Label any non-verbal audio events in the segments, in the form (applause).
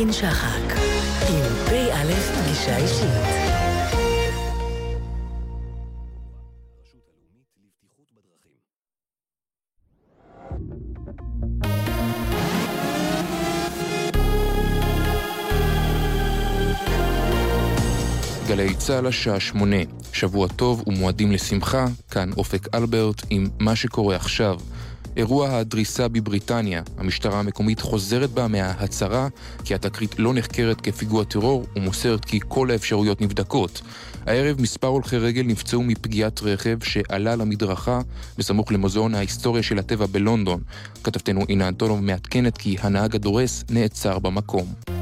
ליפקין שחק, עם פ"א פגישה אישית. גלי צה"ל השעה שמונה, שבוע טוב ומועדים לשמחה, כאן אופק אלברט עם מה שקורה עכשיו. אירוע הדריסה בבריטניה, המשטרה המקומית חוזרת בה מההצהרה כי התקרית לא נחקרת כפיגוע טרור ומוסרת כי כל האפשרויות נבדקות. הערב מספר הולכי רגל נפצעו מפגיעת רכב שעלה למדרכה בסמוך למוזיאון ההיסטוריה של הטבע בלונדון. כתבתנו אינה אנטונוב מעדכנת כי הנהג הדורס נעצר במקום.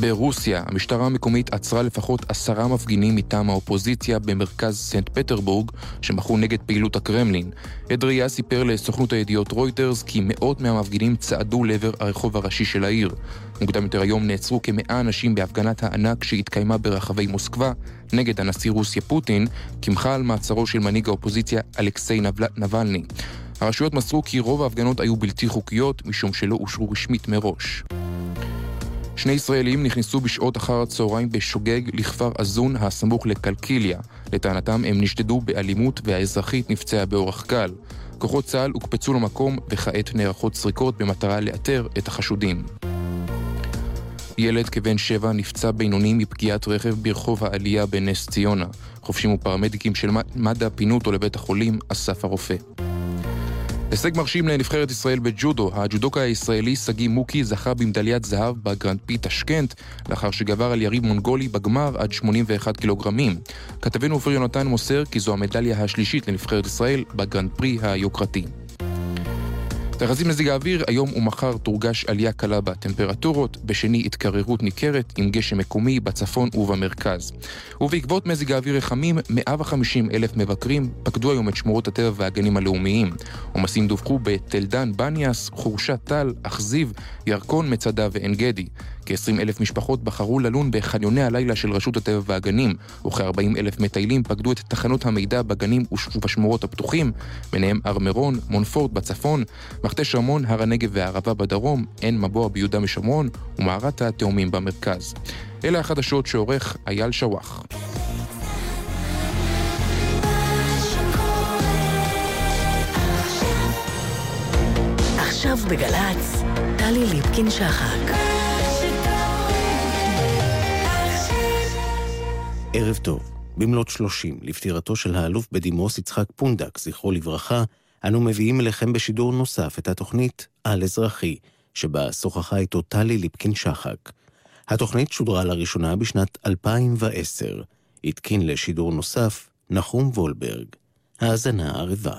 ברוסיה, המשטרה המקומית עצרה לפחות עשרה מפגינים מטעם האופוזיציה במרכז סנט פטרבורג שמחו נגד פעילות הקרמלין. עד ראייה סיפר לסוכנות הידיעות רויטרס כי מאות מהמפגינים צעדו לעבר הרחוב הראשי של העיר. מוקדם יותר היום נעצרו כמאה אנשים בהפגנת הענק שהתקיימה ברחבי מוסקבה נגד הנשיא רוסיה פוטין, כמחה על מעצרו של מנהיג האופוזיציה אלכסיי נבלני. הרשויות מסרו כי רוב ההפגנות היו בלתי חוקיות משום שלא אושרו רשמית מראש. שני ישראלים נכנסו בשעות אחר הצהריים בשוגג לכפר עזון הסמוך לקלקיליה. לטענתם הם נשדדו באלימות והאזרחית נפצעה באורח קל. כוחות צה"ל הוקפצו למקום וכעת נערכות סריקות במטרה לאתר את החשודים. ילד כבן שבע נפצע בינוני מפגיעת רכב ברחוב העלייה בנס ציונה. חופשים ופרמדיקים של מד"א פינו אותו לבית החולים אסף הרופא. הישג מרשים לנבחרת ישראל בג'ודו, הג'ודוקה הישראלי שגיא מוקי זכה במדליית זהב בגרנד פי טשקנט, לאחר שגבר על יריב מונגולי בגמר עד 81 קילוגרמים. כתבנו אופיר יונתן מוסר כי זו המדליה השלישית לנבחרת ישראל בגרנד פרי היוקרתי. תחזית מזג האוויר, היום ומחר תורגש עלייה קלה בטמפרטורות, בשני התקררות ניכרת עם גשם מקומי בצפון ובמרכז. ובעקבות מזג האוויר החמים, 150 אלף מבקרים פקדו היום את שמורות הטבע והגנים הלאומיים. עומסים דווחו בתל דן, בניאס, חורשה טל, אכזיב, ירקון, מצדה ועין גדי. כ-20 אלף משפחות בחרו ללון בחניוני הלילה של רשות הטבע והגנים, וכ-40 אלף מטיילים פקדו את תחנות המידע בגנים ובשמורות הפתוחים, ביניהם הר מירון, מונפורט בצפון, מכתש רמון, הר הנגב והערבה בדרום, עין מבוע ביהודה ושומרון ומערת התאומים במרכז. אלה החדשות שעורך אייל שוואח. עכשיו בגל"צ, טלי ליפקין-שחק. ערב טוב. במלאת שלושים, לפטירתו של האלוף בדימוס יצחק פונדק, זכרו לברכה, אנו מביאים אליכם בשידור נוסף את התוכנית על אזרחי, שבה שוחחה איתו טלי ליפקין-שחק. התוכנית שודרה לראשונה בשנת 2010. התקין לשידור נוסף נחום וולברג. האזנה ערבה.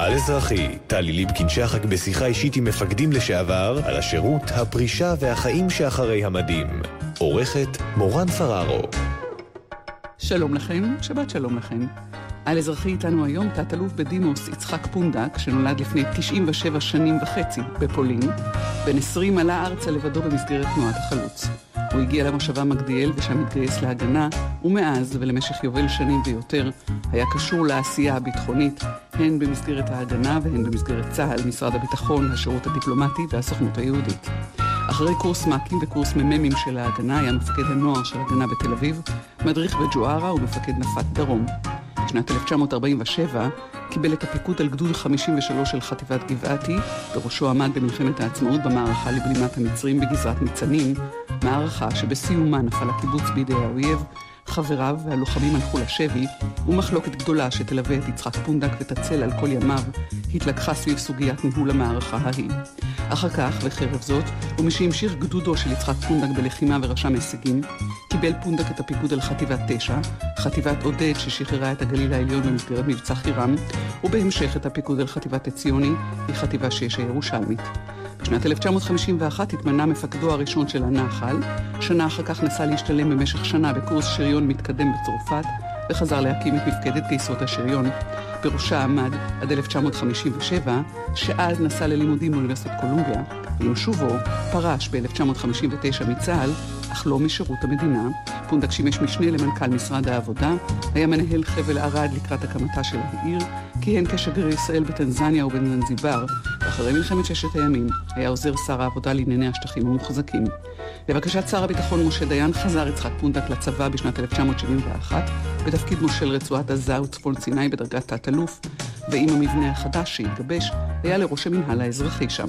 על אזרחי, טלי ליפקין שחק בשיחה אישית עם מפקדים לשעבר על השירות, הפרישה והחיים שאחרי המדים. עורכת מורן פררו. שלום לכם, שבת שלום לכם. על אזרחי איתנו היום תת-אלוף בדימוס יצחק פונדק, שנולד לפני 97 שנים וחצי בפולין. בן 20 עלה ארצה לבדו במסגרת תנועת החלוץ. הוא הגיע למושבה מגדיאל ושם התגייס להגנה, ומאז ולמשך יובל שנים ויותר היה קשור לעשייה הביטחונית, הן במסגרת ההגנה והן במסגרת צה"ל, משרד הביטחון, השירות הדיפלומטי והסוכנות היהודית. אחרי קורס מ"כים וקורס מ"מים של ההגנה היה מפקד הנוער של הגנה בתל אביב, מדריך בג'וארה ומפקד נפת דרום. בשנת 1947 קיבל את הפיקוד על גדוד 53 של חטיבת גבעתי, בראשו עמד במלחמת העצמאות במערכה לבלימת המצרים בגזרת ניצנים, מערכה שבסיומה נפל הקיבוץ בידי האויב, חבריו והלוחמים הלכו לשבי, ומחלוקת גדולה שתלווה את יצחק פונדק ותצל על כל ימיו, התלקחה סביב סוגיית ניהול המערכה ההיא. אחר כך, וחרף זאת, ומשהמשיך גדודו של יצחק פונדק בלחימה ורשם הישגים, קיבל פונדק את הפיקוד על חטיבת תשע, חטיבת עודד ששחררה את הגליל העליון במסגרת מבצע חירם, ובהמשך את הפיקוד על חטיבת עציוני, היא חטיבה שש הירושלמית. בשנת 1951 התמנה מפקדו הראשון של הנחל, שנה אחר כך נסע להשתלם במשך שנה בקורס שריון מתקדם בצרפת, וחזר להקים את מפקדת גייסות השריון. בראשה עמד עד 1957, שאז נסע ללימודים באוניברסיטת קולומביה, ועם שובו פרש ב-1959 מצה"ל, אך לא משירות המדינה. פונדק שימש משנה למנכ"ל משרד העבודה, היה מנהל חבל ערד לקראת הקמתה של העיר, כיהן כשגריר ישראל בטנזניה ובזנזיבר, ואחרי מלחמת ששת הימים היה עוזר שר העבודה לענייני השטחים המוחזקים. לבקשת שר הביטחון משה דיין חזר יצחק פונדק לצבא בשנת 1971 בתפקיד מושל רצועת עזה וצפון סיני בדרגת תת-אלוף, ועם המבנה החדש שהתגבש היה לראש המינהל האזרחי שם.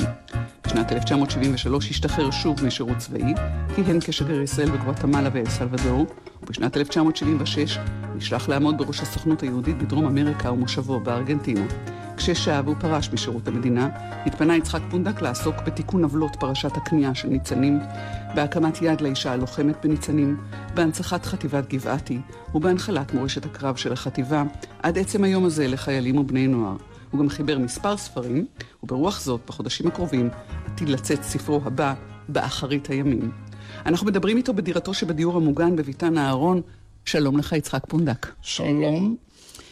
בשנת 1973 השתחרר שוב משירות צבאי, כיהן כשגריר ישראל בגואטמלה ואל סלבדור, ובשנת 1976 נשלח לעמוד בראש הסוכנות היהודית בדרום אמריקה ומושבו בארגנטינה. כששב ופרש משירות המדינה, התפנה יצחק פונדק לעסוק בתיקון עוולות פרשת הכניעה של ניצנים, בהקמת יד לאישה הלוחמת בניצנים, בהנצחת חטיבת גבעתי ובהנחלת מורשת הקרב של החטיבה, עד עצם היום הזה לחיילים ובני נוער. הוא גם חיבר מספר ספרים, וברוח זאת, בחודשים הקרובים, עתיד לצאת ספרו הבא, באחרית הימים. אנחנו מדברים איתו בדירתו שבדיור המוגן בביתן אהרון. שלום לך, יצחק פונדק. שלום.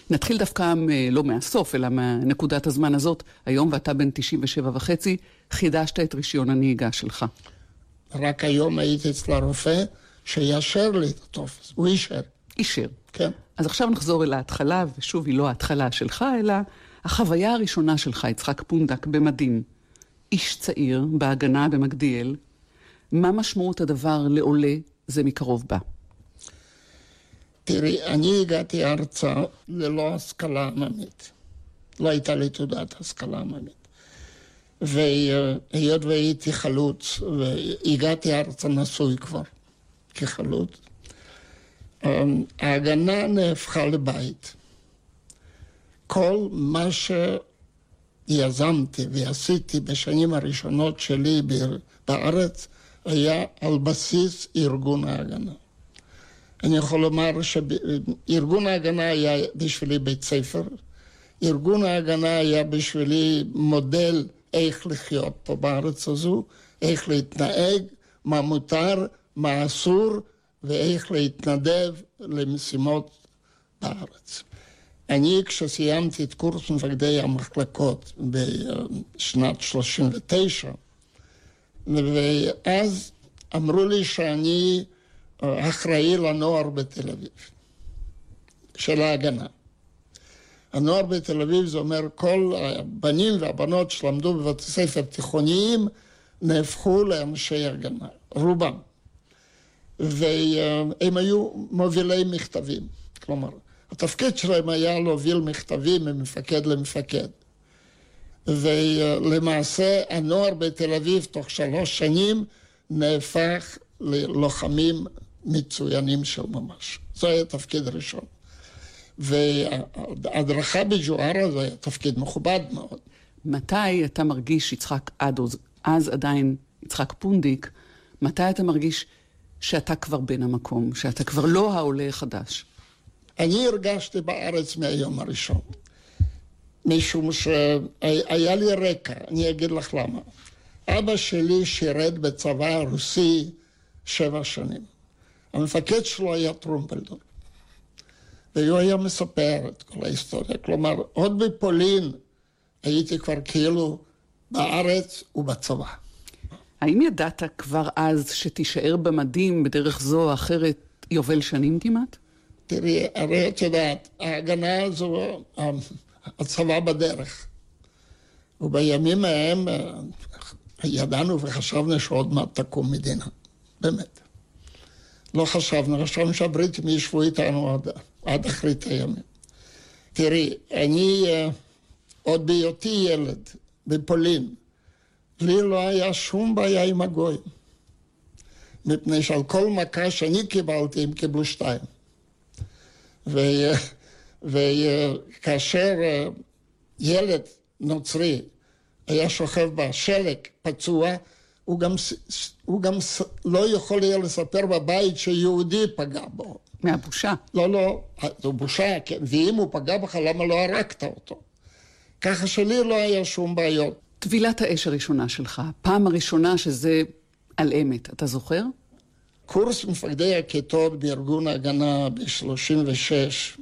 נתחיל דווקא לא מהסוף, אלא מנקודת הזמן הזאת. היום, ואתה בן 97 וחצי, חידשת את רישיון הנהיגה שלך. רק היום הייתי אצל הרופא שיאשר לי את הטופס. הוא אישר. אישר. כן. אז עכשיו נחזור אל ההתחלה, ושוב, היא לא ההתחלה שלך, אלא החוויה הראשונה שלך, יצחק פונדק, במדים. איש צעיר, בהגנה במגדיאל. מה משמעות הדבר לעולה זה מקרוב בה? תראי, אני הגעתי ארצה ללא השכלה עממית. לא הייתה לי תעודת השכלה עממית. והיות והייתי חלוץ, והגעתי ארצה נשוי כבר כחלוץ, ההגנה נהפכה לבית. כל מה שיזמתי ועשיתי בשנים הראשונות שלי בארץ היה על בסיס ארגון ההגנה. אני יכול לומר שארגון ההגנה היה בשבילי בית ספר, ארגון ההגנה היה בשבילי מודל איך לחיות פה בארץ הזו, איך להתנהג, מה מותר, מה אסור, ואיך להתנדב למשימות בארץ. אני, כשסיימתי את קורס מפקדי המחלקות בשנת 39, ואז אמרו לי שאני אחראי לנוער בתל אביב, של ההגנה. הנוער בתל אביב זה אומר כל הבנים והבנות שלמדו בבתי ספר תיכוניים נהפכו לאנשי הגנה, רובם. והם היו מובילי מכתבים, כלומר, התפקיד שלהם היה להוביל מכתבים ממפקד למפקד. ולמעשה הנוער בתל אביב תוך שלוש שנים נהפך ללוחמים מצוינים של ממש. זה היה תפקיד ראשון. וההדרכה בג'וארה זה היה תפקיד מכובד מאוד. מתי אתה מרגיש, יצחק אדוז, אז עדיין יצחק פונדיק, מתי אתה מרגיש שאתה כבר בן המקום, שאתה כבר לא העולה החדש? אני הרגשתי בארץ מהיום הראשון, משום שהיה לי רקע, אני אגיד לך למה. אבא שלי שירת בצבא הרוסי שבע שנים. המפקד שלו היה טרומפלדור. והוא היה מספר את כל ההיסטוריה. כלומר, עוד בפולין הייתי כבר כאילו בארץ ובצבא. האם ידעת כבר אז שתישאר במדים בדרך זו או אחרת יובל שנים כמעט? תראי, הרי את יודעת, ההגנה הזו, הצבא בדרך. ובימים ההם ידענו וחשבנו שעוד מעט תקום מדינה. באמת. לא חשבנו, חשבנו שהבריטים ישבו איתנו עד, עד אחרית הימים. תראי, אני עוד בהיותי ילד בפולין, לי לא היה שום בעיה עם הגויים. מפני שעל כל מכה שאני קיבלתי, הם קיבלו שתיים. וכאשר ילד נוצרי היה שוכב בשלג, פצוע, הוא גם, הוא גם לא יכול היה לספר בבית שיהודי פגע בו. מהבושה. לא, לא, זו בושה, כן. ואם הוא פגע בך, למה לא הרגת אותו? ככה שלי לא היה שום בעיות. טבילת האש הראשונה שלך, הפעם הראשונה שזה על אמת, אתה זוכר? קורס מפקדי הכיתות בארגון ההגנה ב-36,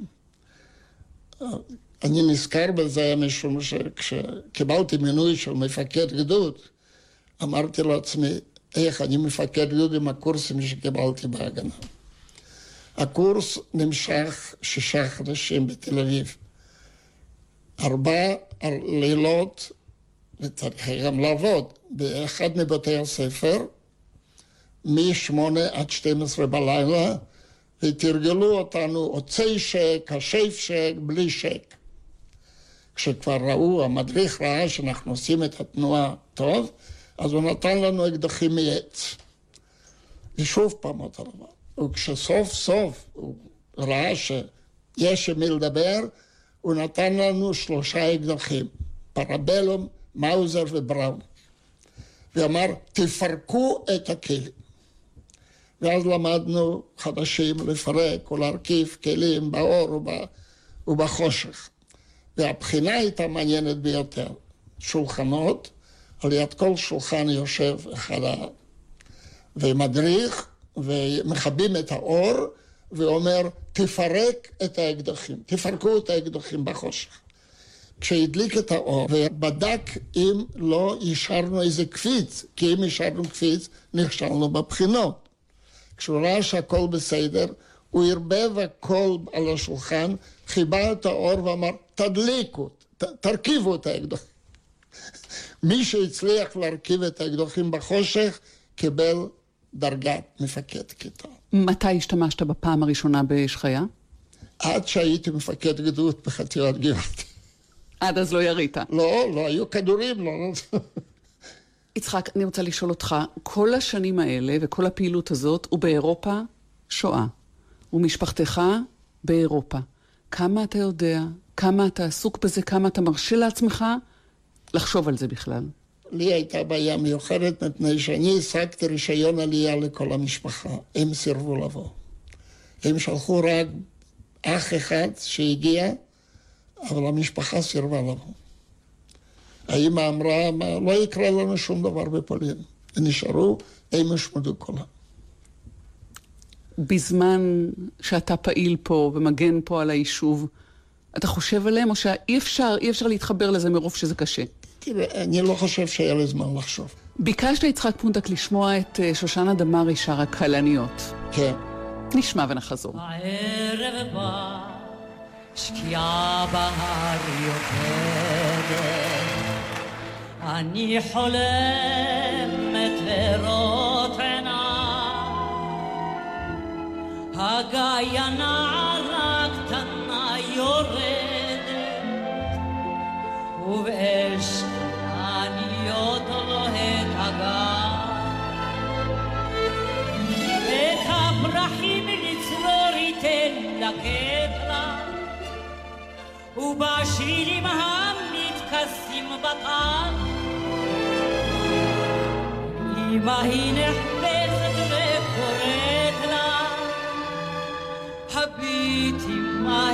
אני נזכר בזה משום שכשקיבלתי מינוי של מפקד גדוד, אמרתי לעצמי, איך אני מפקד גדוד עם הקורסים שקיבלתי בהגנה. הקורס נמשך שישה חודשים בתל אביב. ארבע לילות, וצריך גם לעבוד, באחד מבתי הספר, מ-8 עד 12 בלילה, ותרגלו אותנו עוצי שק, השף שק, בלי שק. כשכבר ראו, המדריך ראה שאנחנו עושים את התנועה טוב, אז הוא נתן לנו אקדחים מעץ. ושוב פעם אותו דבר. וכשסוף סוף הוא ראה שיש עם מי לדבר, הוא נתן לנו שלושה אקדחים, פרבלום, מאוזר ובראון. ואמר, תפרקו את הכלים. ואז למדנו חדשים לפרק ולהרכיב כלים באור ובחושך. והבחינה הייתה מעניינת ביותר. שולחנות, על יד כל שולחן יושב אחד ומדריך, ומכבים את האור, ואומר, תפרק את האקדחים, תפרקו את האקדחים בחושך. כשהדליק את האור ובדק אם לא השארנו איזה קפיץ, כי אם השארנו קפיץ, נכשלנו בבחינות. כשהוא ראה שהכל בסדר, הוא ערבב הכל על השולחן, חיבה את האור ואמר, תדליקו, ת, תרכיבו את האקדחים. מי שהצליח להרכיב את האקדחים בחושך, קיבל דרגת מפקד כיתה. מתי השתמשת בפעם הראשונה באש חיה? עד שהייתי מפקד גדוד בחטיבת גבעתי. עד אז לא ירית. לא, לא היו כדורים, לא. יצחק, אני רוצה לשאול אותך, כל השנים האלה וכל הפעילות הזאת הוא באירופה שואה, ומשפחתך באירופה. כמה אתה יודע, כמה אתה עסוק בזה, כמה אתה מרשה לעצמך לחשוב על זה בכלל? לי הייתה בעיה מיוחדת מפני שאני השגתי רישיון עלייה לכל המשפחה. הם סירבו לבוא. הם שלחו רק אח אחד שהגיע, אבל המשפחה סירבה לבוא. האמא אמרה, מה, לא יקרה לנו שום דבר בפולין. נשארו, הם ישמדו כולם. בזמן שאתה פעיל פה ומגן פה על היישוב, אתה חושב עליהם, או שאי אפשר, אי אפשר להתחבר לזה מרוב שזה קשה? תראה, אני לא חושב שהיה לי זמן לחשוב. ביקשת, יצחק פונדק, לשמוע את אה, שושנה דמארי שרה כלניות. כן. נשמע ונחזור. הערב בא, שקיעה בהר יוקדת, אני חולמת לראות עיניי, הגיא הנערה קטנה יורדת, ובאש עניות לוהט הגיא. את הפרחים לצרור ייתן לקט לה, ובשירים המתכסים בטל, אמא היא נחפשת וקוראת לה, הביטי מה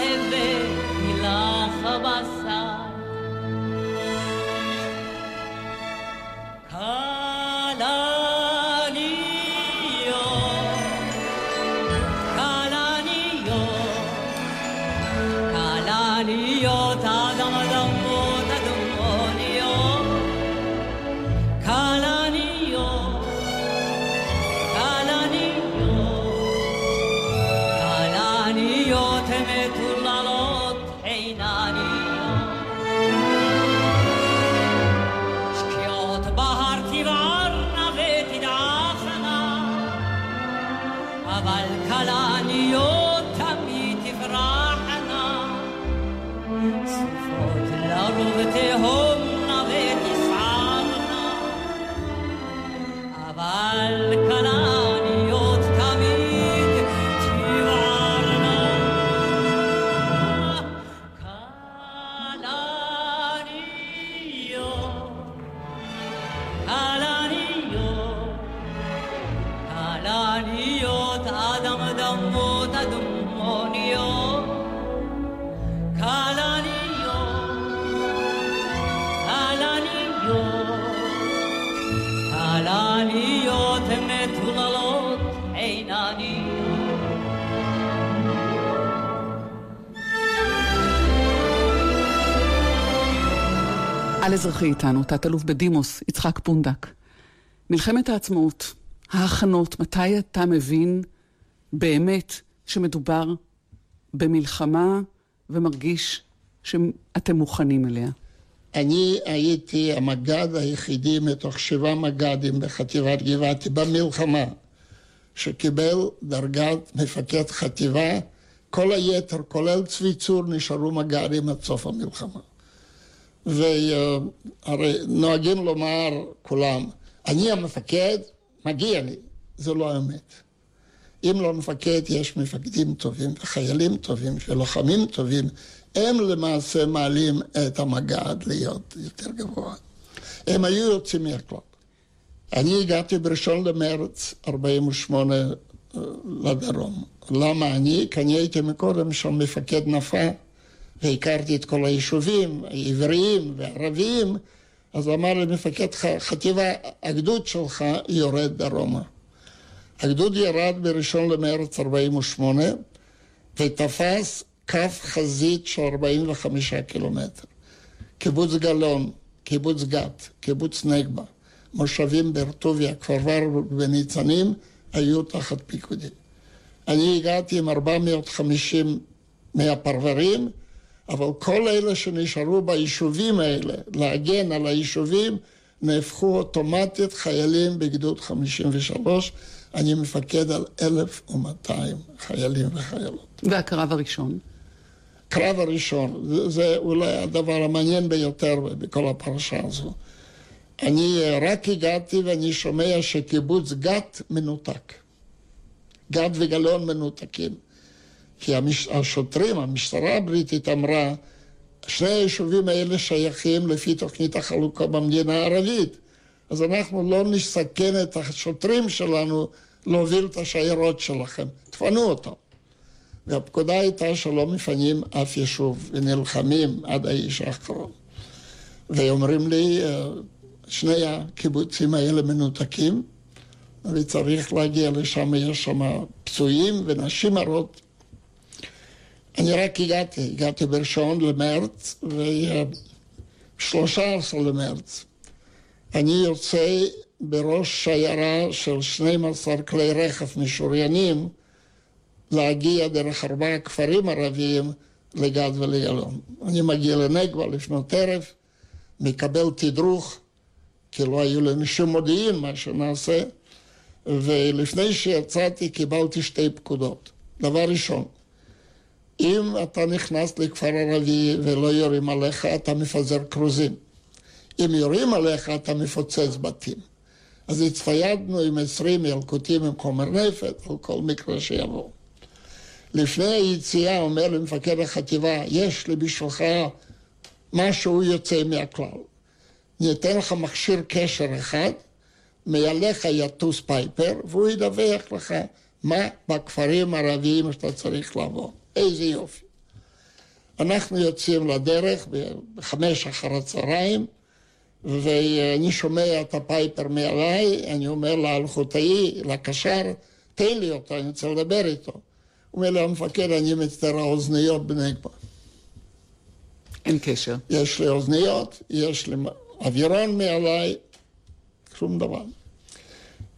אזרחי איתנו, תת-אלוף בדימוס, יצחק פונדק. מלחמת העצמאות, ההכנות, מתי אתה מבין באמת שמדובר במלחמה ומרגיש שאתם מוכנים אליה? אני הייתי המג"ד היחידי מתוך שבעה מג"דים בחטיבת גבעתי במלחמה, שקיבל דרגת מפקד חטיבה, כל היתר, כולל צבי צור, נשארו מג"דים עד סוף המלחמה. והרי נוהגים לומר כולם, אני המפקד, מגיע לי. זה לא האמת. אם לא מפקד, יש מפקדים טובים וחיילים טובים ולוחמים טובים, הם למעשה מעלים את המג"ד להיות יותר גבוה. הם היו יוצאים מהכלל. אני הגעתי בראשון למרץ 48 אה, לדרום. למה אני? כי אני הייתי מקודם שם מפקד נפה והכרתי את כל היישובים, העבריים והערביים, אז אמר לי מפקד חטיבה, הגדוד שלך יורד דרומה. הגדוד ירד בראשון למרץ 48 ותפס קו חזית של 45 קילומטר. קיבוץ גלאון, קיבוץ גת, קיבוץ נגבה, מושבים בארטוביה, כפר וניצנים, היו תחת פיקודי. אני הגעתי עם 450 מהפרברים, אבל כל אלה שנשארו ביישובים האלה, להגן על היישובים, נהפכו אוטומטית חיילים בגדוד 53. אני מפקד על 1,200 חיילים וחיילות. והקרב הראשון? הקרב הראשון, זה, זה אולי הדבר המעניין ביותר בכל הפרשה הזו. אני רק הגעתי ואני שומע שקיבוץ גת מנותק. גת וגלאון מנותקים. כי המש... השוטרים, המשטרה הבריטית אמרה, שני היישובים האלה שייכים לפי תוכנית החלוקה במדינה הערבית. אז אנחנו לא נסכן את השוטרים שלנו להוביל את השיירות שלכם, תפנו אותם. והפקודה הייתה שלא מפנים אף יישוב, ונלחמים עד האיש האחרון. ואומרים לי, שני הקיבוצים האלה מנותקים, וצריך להגיע לשם, יש שם פצועים ונשים הרות. אני רק הגעתי, הגעתי בראשון למרץ, ו-13 למרץ. אני יוצא בראש שיירה של 12 כלי רכב משוריינים להגיע דרך ארבעה כפרים ערביים לגד ולגלון. אני מגיע לנגבה לפנות ערב, מקבל תדרוך, כי לא היו לנו שום מודיעין מה שנעשה, ולפני שיצאתי קיבלתי שתי פקודות. דבר ראשון, אם אתה נכנס לכפר ערבי ולא יורים עליך, אתה מפזר כרוזים. אם יורים עליך, אתה מפוצץ בתים. אז הצטיידנו עם עשרים ילקוטים עם חומר נפט על כל מקרה שיבוא. לפני היציאה אומר למפקד החטיבה, יש לי בשבילך משהו יוצא מהכלל. ניתן לך מכשיר קשר אחד, מעליך יטוס פייפר, והוא ידווח לך מה בכפרים הערביים שאתה צריך לעבור. איזה יופי. אנחנו יוצאים לדרך בחמש אחר הצהריים, ואני שומע את הפייפר מעליי, אני אומר לאלחוטאי, לקשר, תן לי אותו, אני רוצה לדבר איתו. הוא אומר לי, המפקד, אני מצטער, האוזניות בנגבה. אין קשר. יש לי אוזניות, יש לי אווירון מעליי, שום דבר.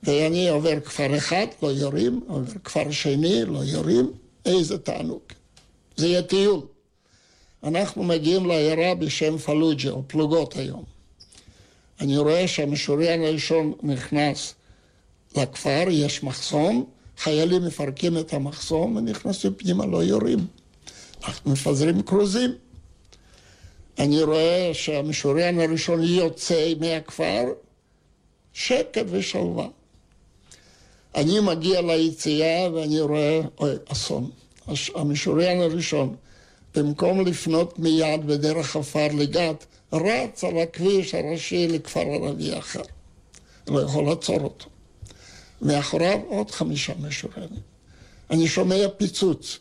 ואני עובר כפר אחד, לא יורים, עובר כפר שני, לא יורים, איזה תענוג. זה יהיה טיול. אנחנו מגיעים לעיירה בשם פלוג'ה, או פלוגות היום. אני רואה שהמשוריין הראשון נכנס לכפר, יש מחסום, חיילים מפרקים את המחסום ונכנסים פנימה, לא יורים. אנחנו מפזרים כרוזים. אני רואה שהמשוריין הראשון יוצא מהכפר, שקט ושלווה. אני מגיע ליציאה ואני רואה, אוי, אסון. המשוריין הראשון, במקום לפנות מיד בדרך עפר לגת, רץ על הכביש הראשי לכפר ערבי אחר. לא יכול לעצור אותו. מאחוריו עוד חמישה משוריינים. אני שומע פיצוץ.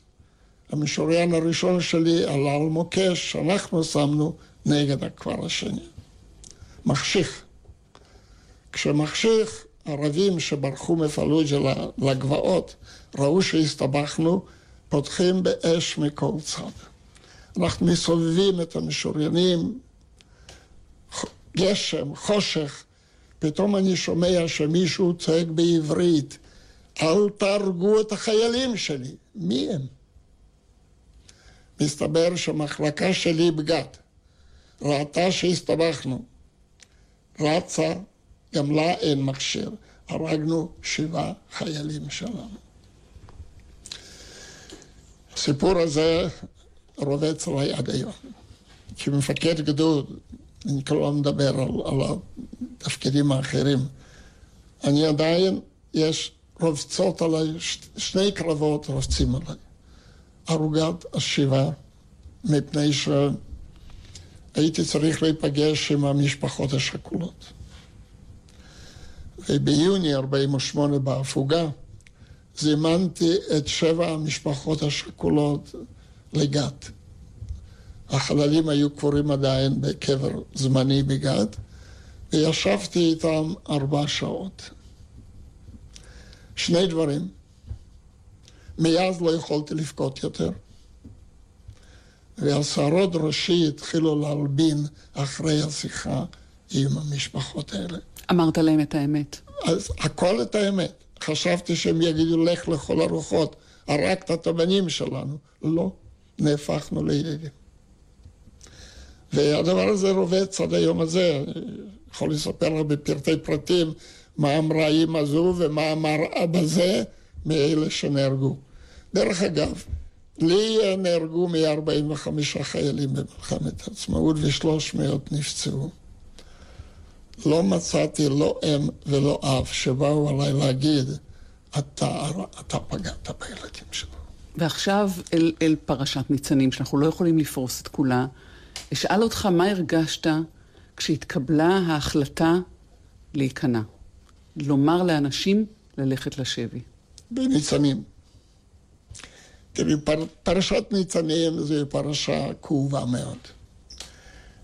המשוריין הראשון שלי עלה על מוקש שאנחנו שמנו נגד הכפר השני. מחשיך. כשמחשיך, ערבים שברחו מפלוג'ה לגבעות ראו שהסתבכנו, פותחים באש מכל צד. אנחנו מסובבים את המשוריינים, גשם, חושך, פתאום אני שומע שמישהו צועק בעברית, אל תהרגו את החיילים שלי. מי הם? מסתבר שהמחלקה שלי בגת ראתה שהסתבכנו. רצה, גם לה אין מכשיר. הרגנו שבעה חיילים שלנו. הסיפור הזה רובץ עליי עד היום. כמפקד גדוד, אני כבר לא מדבר על, על התפקידים האחרים, אני עדיין, יש רובצות עליי, שני קרבות רובצים עליי. ערוגת השיבה, מפני שהייתי צריך להיפגש עם המשפחות השכולות. וביוני 48' בהפוגה זימנתי את שבע המשפחות השכולות לגת. החללים היו קבורים עדיין בקבר זמני בגת, וישבתי איתם ארבע שעות. שני דברים. מאז לא יכולתי לבכות יותר. והשערות ראשי התחילו להלבין אחרי השיחה עם המשפחות האלה. אמרת להם את האמת. אז הכל את האמת. חשבתי שהם יגידו, לך לכל הרוחות, הרגת את הבנים שלנו. לא, נהפכנו לידידים. והדבר הזה רובץ עד היום הזה. אני יכול לספר לך בפרטי פרטים מה אמרה אימא זו ומה אמר אבא זה מאלה שנהרגו. דרך אגב, לי נהרגו מ-45 חיילים במלחמת העצמאות ו-300 נפצעו. לא מצאתי לא אם ולא אב שבאו עליי להגיד, אתה, אתה פגעת בילדים שלו. ועכשיו אל, אל פרשת ניצנים, שאנחנו לא יכולים לפרוס את כולה. אשאל אותך מה הרגשת כשהתקבלה ההחלטה להיכנע. לומר לאנשים ללכת לשבי. בניצנים. תראי, פר, פרשת ניצנים זו פרשה כאובה מאוד.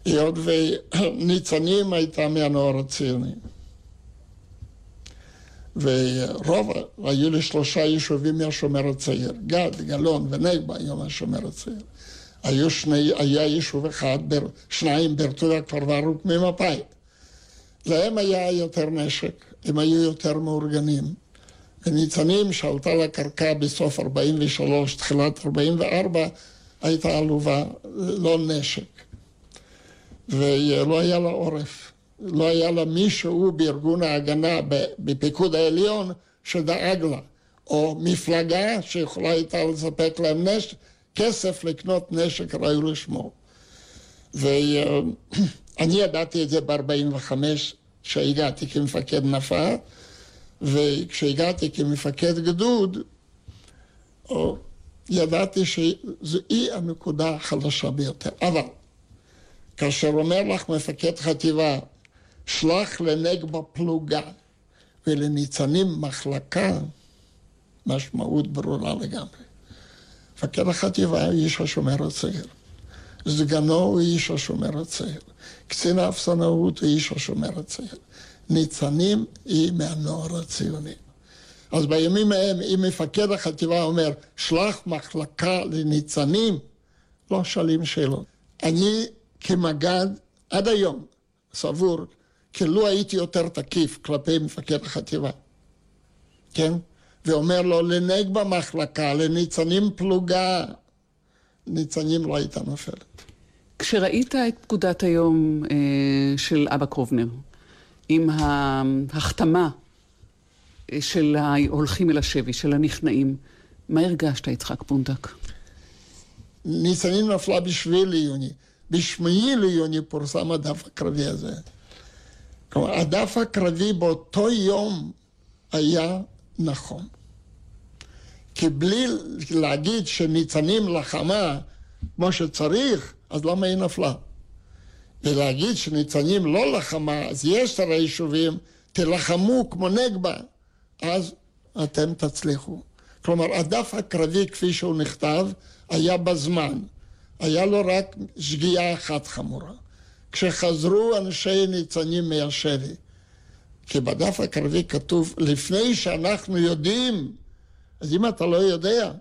היות וניצנים הייתה מהנוער הציוני. ורוב, היו לי שלושה יישובים מהשומר הצעיר, גד, גלון ונגבה היו מהשומר הצעיר. היו שני, היה יישוב אחד, בר, שניים ברטודה כפר ברוק ממפא"י. להם היה יותר נשק, הם היו יותר מאורגנים. וניצנים שעלתה לקרקע בסוף 43, תחילת 44, הייתה עלובה, לא נשק. ולא היה לה עורף. לא היה לה מישהו בארגון ההגנה בפיקוד העליון שדאג לה, או מפלגה שיכולה הייתה לספק להם נשק, כסף לקנות נשק ראוי לשמו. ואני ידעתי את זה ב-45, כשהגעתי כמפקד נפה, וכשהגעתי כמפקד גדוד, ידעתי שזוהי הנקודה החלשה ביותר. אבל כאשר אומר לך מפקד חטיבה, שלח לנגבה פלוגה ולניצנים מחלקה, משמעות ברורה לגמרי. מפקד החטיבה הוא איש השומר הצעיר. סגנו הוא איש השומר הצעיר. קצין האפסנאות הוא איש השומר הצעיר. ניצנים היא מהנוער הציוני. אז בימים ההם, אם מפקד החטיבה אומר, שלח מחלקה לניצנים, לא שואלים שאלות. אני כמג"ד עד היום סבור כי לו הייתי יותר תקיף כלפי מפקד החטיבה, כן? ואומר לו, לנהג במחלקה, לניצנים פלוגה, ניצנים לא הייתה נופלת. כשראית את פקודת היום אה, של אבא קרובנר, עם ההחתמה אה, של ההולכים אל השבי, של הנכנעים, מה הרגשת, יצחק פונדק? ניצנים נפלה בשביל יוני. ב-8 ליוני פורסם הדף הקרבי הזה. כלומר, הדף הקרבי באותו יום היה נכון. כי בלי להגיד שניצנים לחמה כמו שצריך, אז למה היא נפלה? ולהגיד שניצנים לא לחמה, אז יש הרי יישובים, תלחמו כמו נגבה, אז אתם תצליחו. כלומר, הדף הקרבי כפי שהוא נכתב, היה בזמן. היה לו רק שגיאה אחת חמורה. כשחזרו אנשי ניצנים מהשבי, כי בדף הקרבי כתוב, לפני שאנחנו יודעים, אז אם אתה לא יודע,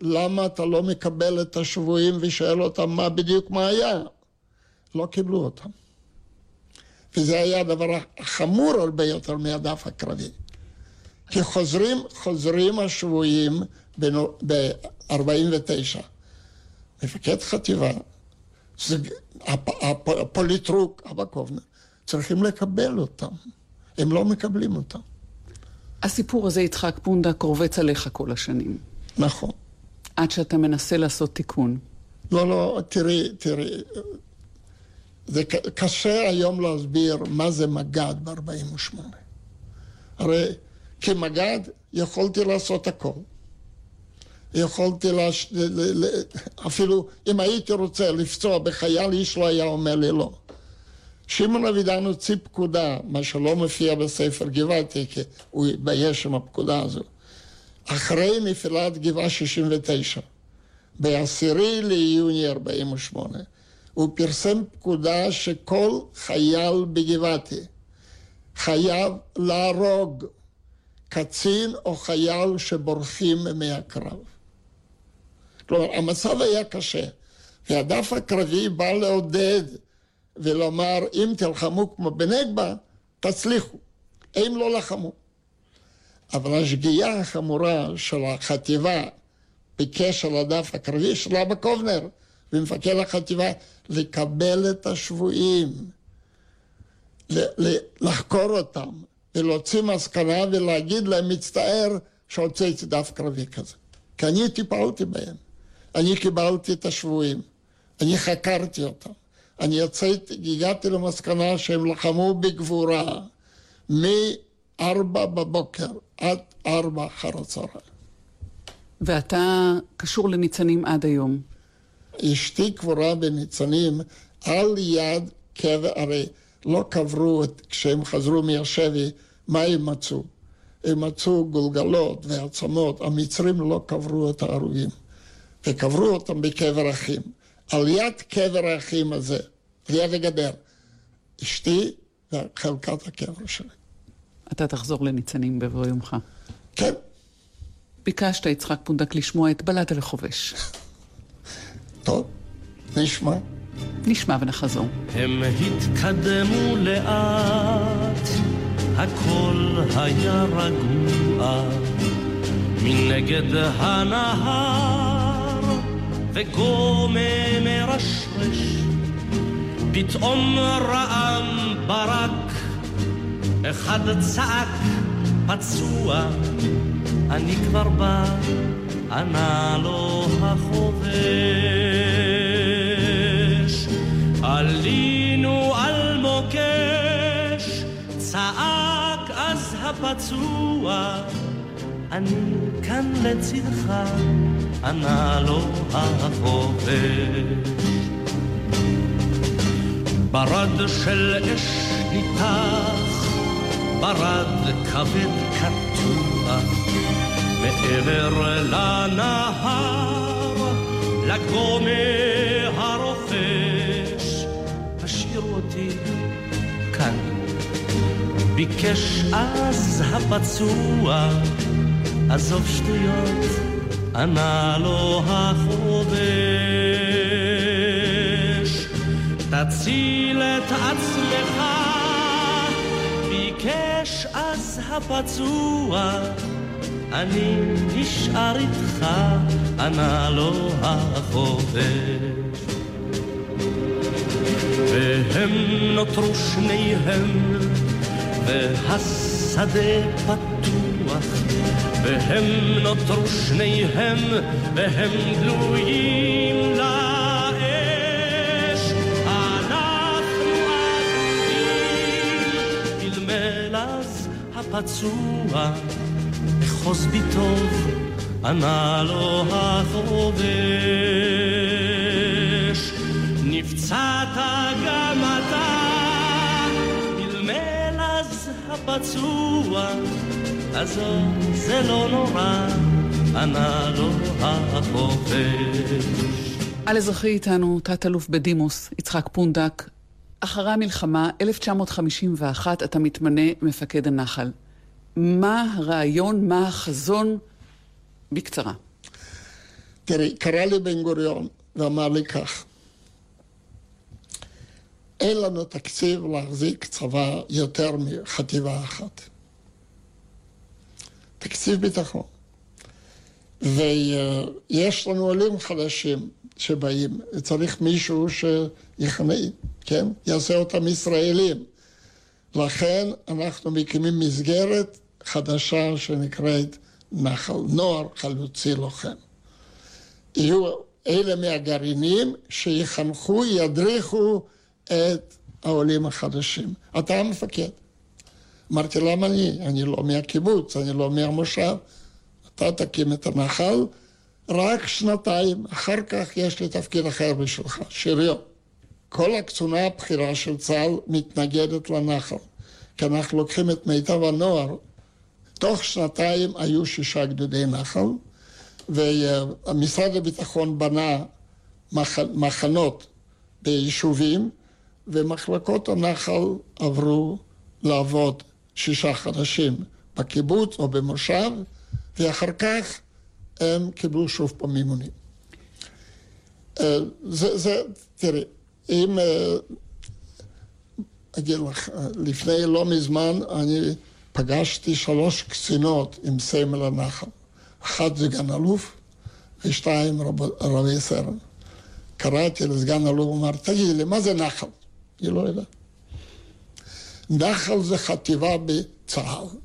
למה אתה לא מקבל את השבויים ושואל אותם מה בדיוק מה היה? לא קיבלו אותם. וזה היה הדבר החמור הרבה יותר מהדף הקרבי. כי חוזרים, חוזרים השבויים ב-49. מפקד חטיבה, זה, הפ, הפ, הפוליטרוק, אבא קובנר, צריכים לקבל אותם. הם לא מקבלים אותם. הסיפור הזה, יצחק פונדק, רובץ עליך כל השנים. נכון. עד שאתה מנסה לעשות תיקון. לא, לא, תראי, תראי, זה קשה היום להסביר מה זה מג"ד ב-48. הרי כמג"ד יכולתי לעשות הכל. יכולתי לש... אפילו אם הייתי רוצה לפצוע בחייל, איש לא היה אומר לי לא. שמעון אבידן הוציא פקודה, מה שלא מופיע בספר גבעתי, כי הוא התבייש עם הפקודה הזו. אחרי נפילת גבעה 69, בעשירי ליוני 48, הוא פרסם פקודה שכל חייל בגבעתי חייב להרוג קצין או חייל שבורחים מהקרב. כלומר, המצב היה קשה, והדף הקרבי בא לעודד ולומר, אם תלחמו כמו בנגבה, תצליחו. הם לא לחמו. אבל השגיאה החמורה של החטיבה בקשר לדף הקרבי של אבא קובנר ומפקד החטיבה, לקבל את השבויים, לחקור אותם ולהוציא מסקנה ולהגיד להם, מצטער שהוצאתי דף קרבי כזה. כי אני טיפלתי בהם. אני קיבלתי את השבויים, אני חקרתי אותם. אני יצאתי, הגעתי למסקנה שהם לחמו בגבורה מארבע בבוקר עד ארבע אחר הצהריים. ואתה קשור לניצנים עד היום. אשתי קבורה בניצנים על יד קבר, הרי לא קברו את, כשהם חזרו מהשבי, מה הם מצאו? הם מצאו גולגלות ועצמות, המצרים לא קברו את ההרוגים, וקברו אותם בקבר אחים. על יד קבר האחים הזה, על יד הגדר, אשתי וחלקת הקבר שלי. אתה תחזור לניצנים בבוא יומך. כן, ביקשת, יצחק פונדק, לשמוע את בלד הלחובש. טוב, נשמע. נשמע ונחזור. הם התקדמו לאט, הכל היה רגוע, מנגד הנהר, וגומה מרשרש, פתאום רעם ברק, אחד צעק פצוע, אני כבר בא, ענה לו החובש. עלינו על מוקש, צעק אז הפצוע, אני כאן לצדך, ענה לו החובש. ברד של אש ניתח, ברד כבד קטוע, מעבר לנהר, לגומה הרוכש, השאיר אותי כאן. ביקש אז הפצוע, עזוב שטויות, ענה לו החובש. תציל את עצמך, ביקש אז הפצוע, אני נשאר איתך, ענה לו החובש. והם נותרו שניהם, והשדה פתוח, והם נותרו שניהם, והם גלויים לאש. אנחנו אבודים, מלמל אז הפצוע, אחוז בי טוב, ענה לו החובש. נפצעת גם אתה, מלמל אז הפצוע, עזוב, זה לא נורא, ענה לו החובש. על אזרחי איתנו, תת-אלוף בדימוס, יצחק פונדק. אחרי המלחמה, 1951, אתה מתמנה מפקד הנחל. מה הרעיון, מה החזון? בקצרה. תראי, קרא לי בן גוריון ואמר לי כך: אין לנו תקציב להחזיק צבא יותר מחטיבה אחת. תקציב ביטחון. ויש לנו עולים חדשים, שבאים, צריך מישהו שיכנה, כן? יעשה אותם ישראלים. לכן אנחנו מקימים מסגרת חדשה שנקראת נחל נוער חלוצי לוחם. יהיו אלה מהגרעינים שיחנכו, ידריכו את העולים החדשים. אתה המפקד. אמרתי, למה אני? אני לא מהקיבוץ, אני לא מהמושב. אתה תקים את הנחל רק שנתיים, אחר כך יש לי תפקיד אחר בשבילך, שריון. כל הקצונה הבכירה של צה"ל מתנגדת לנחל, כי אנחנו לוקחים את מיטב הנוער. תוך שנתיים היו שישה גדודי נחל, ומשרד הביטחון בנה מח... מחנות ביישובים, ומחלקות הנחל עברו לעבוד שישה חודשים בקיבוץ או במושב, ואחר כך הם קיבלו שוב פעם מימונים. אה, זה, זה, תראי, אם אה, אגיד לך, לפני לא מזמן אני פגשתי שלוש קצינות עם סמל הנחל. אחת זה גן אלוף ושתיים רב, רבי סרן. קראתי לסגן אלוף, אמר, תגיד לי, מה זה נחל? אני לא יודע. נחל זה חטיבה בצה"ל.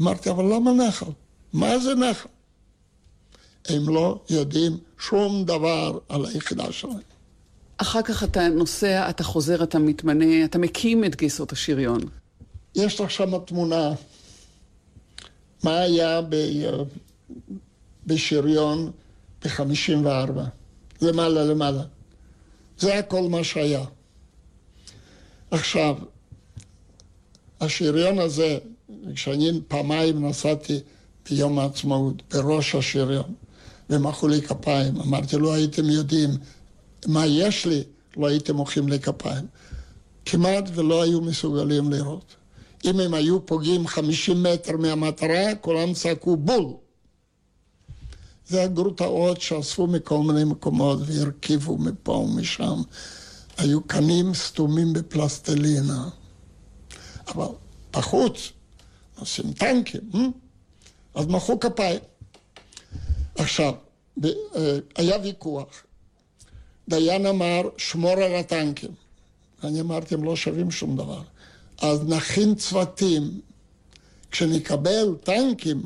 אמרתי, אבל למה נחל? מה זה נחל? הם לא יודעים שום דבר על היחידה שלהם. אחר כך אתה נוסע, אתה חוזר, אתה מתמנה, אתה מקים את גיסות השריון. יש לך שם תמונה, מה היה ב... בשריון ב-54, למעלה למעלה. זה הכל מה שהיה. עכשיו, השריון הזה, כשאני פעמיים נסעתי ביום העצמאות, בראש השריון, ומחאו לי כפיים. אמרתי, לא הייתם יודעים מה יש לי, לא הייתם מוחאים לי כפיים. כמעט ולא היו מסוגלים לראות. אם הם היו פוגעים 50 מטר מהמטרה, כולם צעקו בול. זה הגרוטאות שאספו מכל מיני מקומות והרכיבו מפה ומשם. היו קנים סתומים בפלסטלינה. אבל בחוץ עושים טנקים, אה? אז מחאו כפיים. עכשיו, אה, היה ויכוח. דיין אמר, שמור על הטנקים. אני אמרתי, הם לא שווים שום דבר. אז נכין צוותים. כשנקבל טנקים,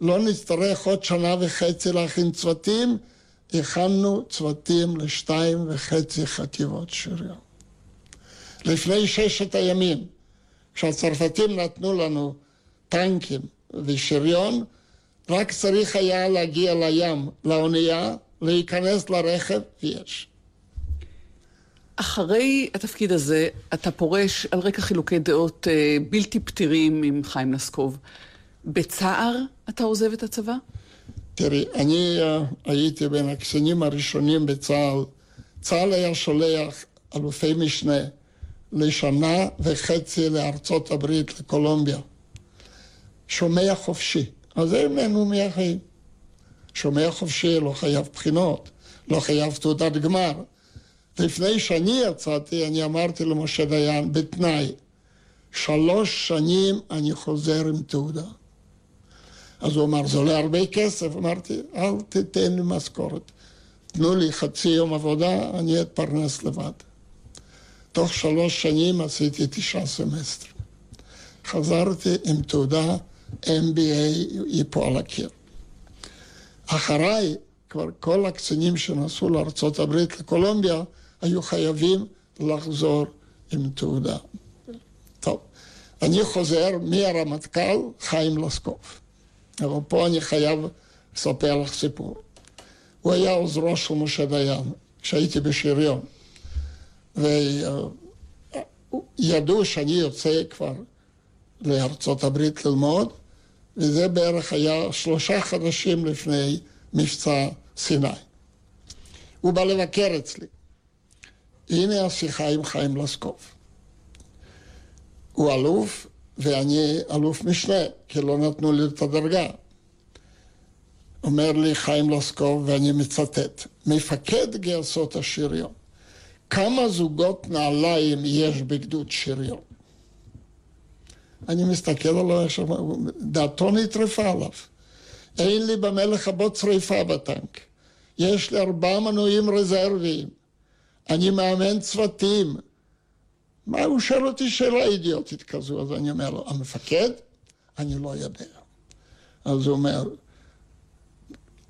לא נצטרך עוד שנה וחצי להכין צוותים, הכנו צוותים לשתיים וחצי חטיבות שריון. לפני ששת הימים, כשהצרפתים נתנו לנו טנקים ושריון, רק צריך היה להגיע לים, לאונייה, להיכנס לרכב, ויש. אחרי התפקיד הזה, אתה פורש על רקע חילוקי דעות אה, בלתי פתירים עם חיים לסקוב. בצער אתה עוזב את הצבא? תראי, אני uh, הייתי בין הקצינים הראשונים בצה"ל. צה"ל היה שולח אלופי משנה לשנה וחצי לארצות הברית, לקולומביה. שומע חופשי. אז זה ממנו מהחיים. שומע חופשי, לא חייב בחינות, לא חייב תעודת גמר. לפני שאני יצאתי, אני אמרתי למשה דיין, בתנאי, שלוש שנים אני חוזר עם תעודה. אז הוא אמר, זה עולה הרבה כסף. אמרתי, אל תיתן לי משכורת. תנו לי חצי יום עבודה, אני אתפרנס לבד. תוך שלוש שנים עשיתי תשעה סמסטרים. חזרתי עם תעודה MBA היא פה על הקיר. אחריי, כבר כל הקצינים שנסעו לארה"ב, לקולומביה, היו חייבים לחזור עם תעודה. טוב, אני חוזר מהרמטכ"ל חיים לסקוב. אבל פה אני חייב לספר לך סיפור. הוא היה עוזרו של משה דיין, כשהייתי בשריון. וידעו שאני יוצא כבר לארצות הברית ללמוד, וזה בערך היה שלושה חודשים לפני מבצע סיני. הוא בא לבקר אצלי. הנה השיחה עם חיים לסקוב. הוא אלוף, ואני אלוף משנה, כי לא נתנו לי את הדרגה. אומר לי חיים לסקוב, ואני מצטט, מפקד גרסות השריון, כמה זוגות נעליים יש בגדוד שריון? אני מסתכל עליו עכשיו, דעתו נטרפה עליו. אין לי במה לכבות שריפה בטנק. יש לי ארבעה מנויים רזרביים, אני מאמן צוותים. מה, הוא שואל אותי שאלה אידיוטית כזו, אז אני אומר לו, המפקד? אני לא יודע. אז הוא אומר,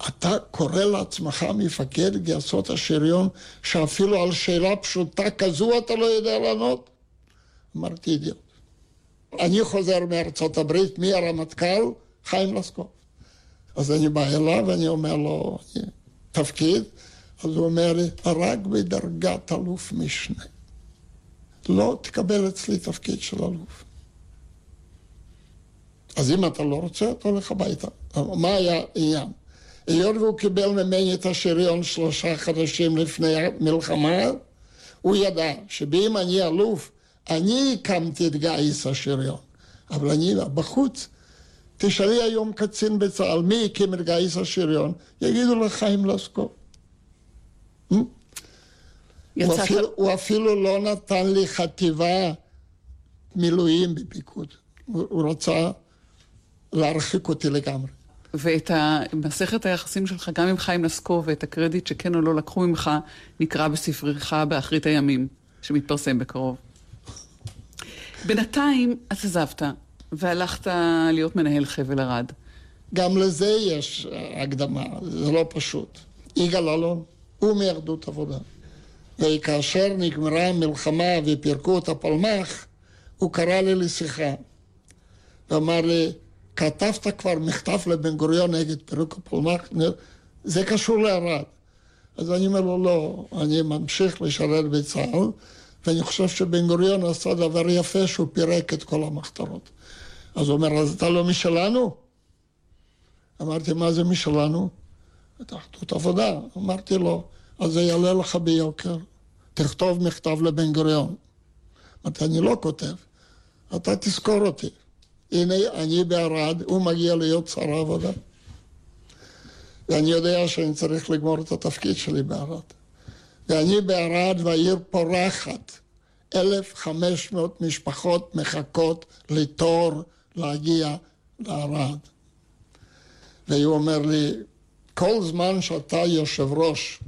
אתה קורא לעצמך מפקד גייסות השריון, שאפילו על שאלה פשוטה כזו אתה לא יודע לענות? אמרתי, אידיוט. אני חוזר מארצות הברית, מי הרמטכ"ל? חיים לסקוב. אז אני בא אליו ואני אומר לו, תפקיד? אז הוא אומר לי, רק בדרגת אלוף משנה. לא תקבל אצלי תפקיד של אלוף. אז אם אתה לא רוצה, אתה הולך הביתה. מה היה העניין? היות והוא קיבל ממני את השריון שלושה חודשים לפני המלחמה, הוא ידע שאם אני אלוף, אני הקמתי את גיס השריון. אבל אני בחוץ, תשאלי היום קצין בצה"ל, מי הקים את גיס השריון? יגידו לך חיים לסקוב. הוא. אפילו, הוא אפילו לא נתן לי חטיבה מילואים בפיקוד. הוא, הוא רצה להרחיק אותי לגמרי. ואת מסכת היחסים שלך גם עם חיים לסקוב ואת הקרדיט שכן או לא לקחו ממך, נקרא בספרך באחרית הימים, שמתפרסם בקרוב. בינתיים את עזבת והלכת להיות מנהל חבל ארד. גם לזה יש הקדמה, זה לא פשוט. יגאל אלון, הוא מאחדות עבודה. וכאשר נגמרה המלחמה ופירקו את הפלמ"ח, הוא קרא לי לשיחה. ואמר לי, כתבת כבר מכתב לבן גוריון נגד פירוק הפלמ"ח? זה קשור לערד. אז אני אומר לו, לא, אני ממשיך לשרת בצה"ל, ואני חושב שבן גוריון עשה דבר יפה שהוא פירק את כל המחתרות. אז הוא אומר, אז אתה לא משלנו? אמרתי, מה זה משלנו? את אחדות עבודה. אמרתי לו, אז זה יעלה לך ביוקר, תכתוב מכתב לבן גוריון. אמרתי, אני לא כותב, אתה תזכור אותי. הנה, אני בערד, הוא מגיע להיות שר העבודה. ואני יודע שאני צריך לגמור את התפקיד שלי בערד. ואני בערד והעיר פורחת. 1,500 משפחות מחכות לתור להגיע לערד. והוא אומר לי, כל זמן שאתה יושב ראש,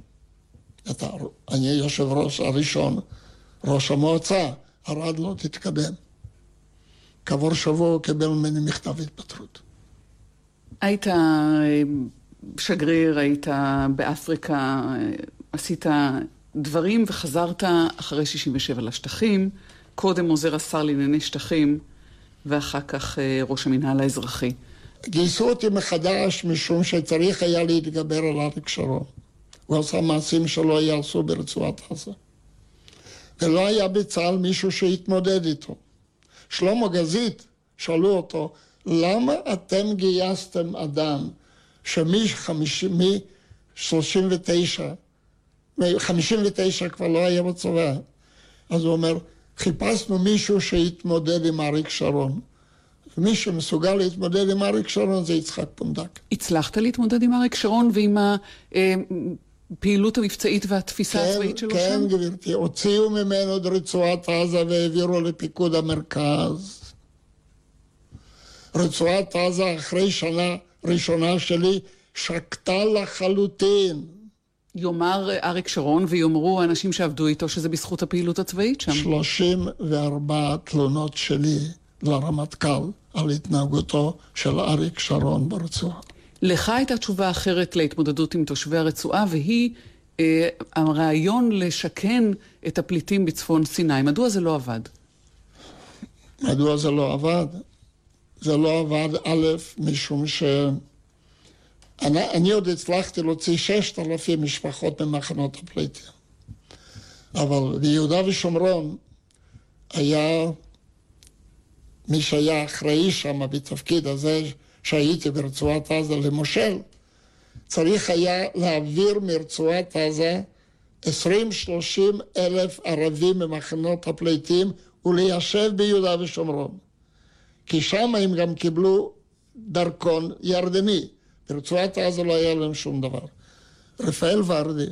אתה, אני יושב ראש הראשון, ראש המועצה, ערד לא תתקדם. כעבור שבוע הוא קיבל ממני מכתב התפטרות. היית אה, שגריר, היית באפריקה, אה, עשית דברים וחזרת אחרי 67 לשטחים, קודם עוזר השר לענייני שטחים, ואחר כך אה, ראש המינהל האזרחי. גייסו אותי מחדש משום שצריך היה להתגבר על אריק שרון. הוא עשה מעשים שלא יעשו ברצועת עזה. ולא היה בצה"ל מישהו שהתמודד איתו. שלמה גזית, שאלו אותו, למה אתם גייסתם אדם שמ-39, מ-59 כבר לא היה בצבא? אז הוא אומר, חיפשנו מישהו שהתמודד עם אריק שרון. ומי שמסוגל להתמודד עם אריק שרון זה יצחק פונדק. הצלחת להתמודד עם אריק שרון ועם הפעילות המבצעית והתפיסה הצבאית שלו כן, שם? כן, גברתי. הוציאו ממנו את רצועת עזה והעבירו לפיקוד המרכז. רצועת עזה אחרי שנה ראשונה שלי שקטה לחלוטין. יאמר אריק שרון ויאמרו האנשים שעבדו איתו שזה בזכות הפעילות הצבאית שם. 34 תלונות שלי לרמטכ"ל על התנהגותו של אריק שרון ברצועה. לך הייתה תשובה אחרת להתמודדות עם תושבי הרצועה, והיא אה, הרעיון לשכן את הפליטים בצפון סיני. מדוע זה לא עבד? מדוע זה לא עבד? זה לא עבד, א', משום ש... אני, אני עוד הצלחתי להוציא ששת אלפים משפחות ממחנות הפליטים. אבל ביהודה ושומרון היה מי שהיה אחראי שם בתפקיד הזה שהייתי ברצועת עזה למושל, צריך היה להעביר מרצועת עזה 20-30 אלף ערבים ממחנות הפליטים וליישב ביהודה ושומרון. כי שם הם גם קיבלו דרכון ירדני. ברצועת עזה לא היה להם שום דבר. רפאל ורדי,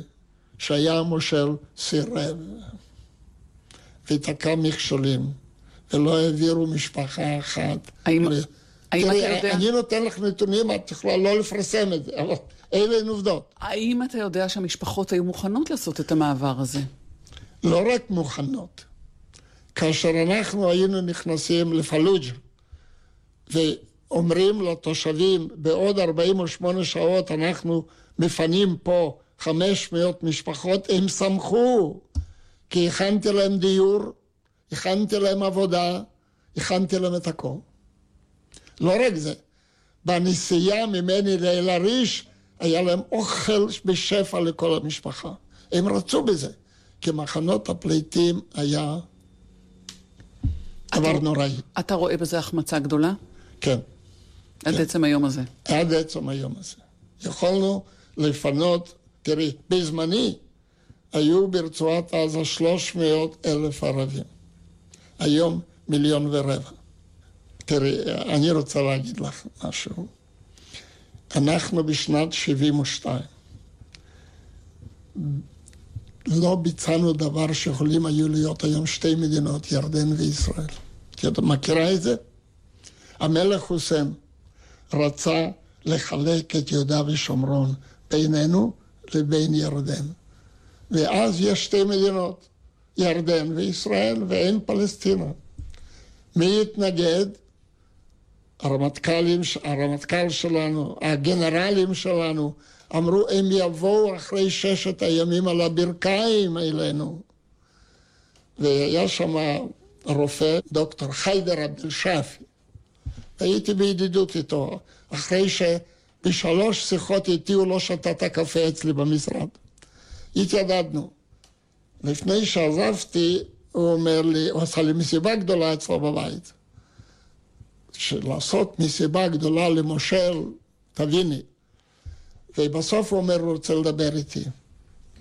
שהיה המושל, סירב ותקע מכשולים, ולא העבירו משפחה אחת. האם, ל- תראי, אני נותן לך נתונים, את יכולה לא לפרסם את זה, אבל אלה הן עובדות. האם אתה יודע שהמשפחות היו מוכנות לעשות את המעבר הזה? לא רק מוכנות. כאשר אנחנו היינו נכנסים לפלוג'ה ואומרים לתושבים, בעוד 48 שעות אנחנו מפנים פה 500 משפחות, הם שמחו, כי הכנתי להם דיור, הכנתי להם עבודה, הכנתי להם את הכל. לא רק זה, בנסיעה ממני לאל-עריש היה להם אוכל בשפע לכל המשפחה. הם רצו בזה, כי מחנות הפליטים היה דבר נוראי. אתה רואה בזה החמצה גדולה? כן, עד עצם היום הזה. עד עצם היום הזה. יכולנו לפנות, תראי, בזמני היו ברצועת עזה 300 אלף ערבים. היום מיליון ורבע. תראי, אני רוצה להגיד לך משהו. אנחנו בשנת 72 לא ביצענו דבר שיכולים היו להיות היום שתי מדינות, ירדן וישראל. כי את מכירה את זה? המלך חוסיין רצה לחלק את יהודה ושומרון בינינו לבין ירדן. ואז יש שתי מדינות, ירדן וישראל, ואין פלסטינה. מי התנגד? הרמטכ"לים, הרמטכ"ל שלנו, הגנרלים שלנו, אמרו, הם יבואו אחרי ששת הימים על הברכיים אלינו. והיה שם רופא, דוקטור חיידר עבד אל-שאפי. הייתי בידידות איתו, אחרי שבשלוש שיחות איתי הוא לא שתה את הקפה אצלי במשרד. התיידדנו. לפני שעזבתי, הוא אומר לי, הוא עשה לי מסיבה גדולה אצלו בבית. שלעשות מסיבה גדולה למושל, תביני. ובסוף הוא אומר, הוא רוצה לדבר איתי.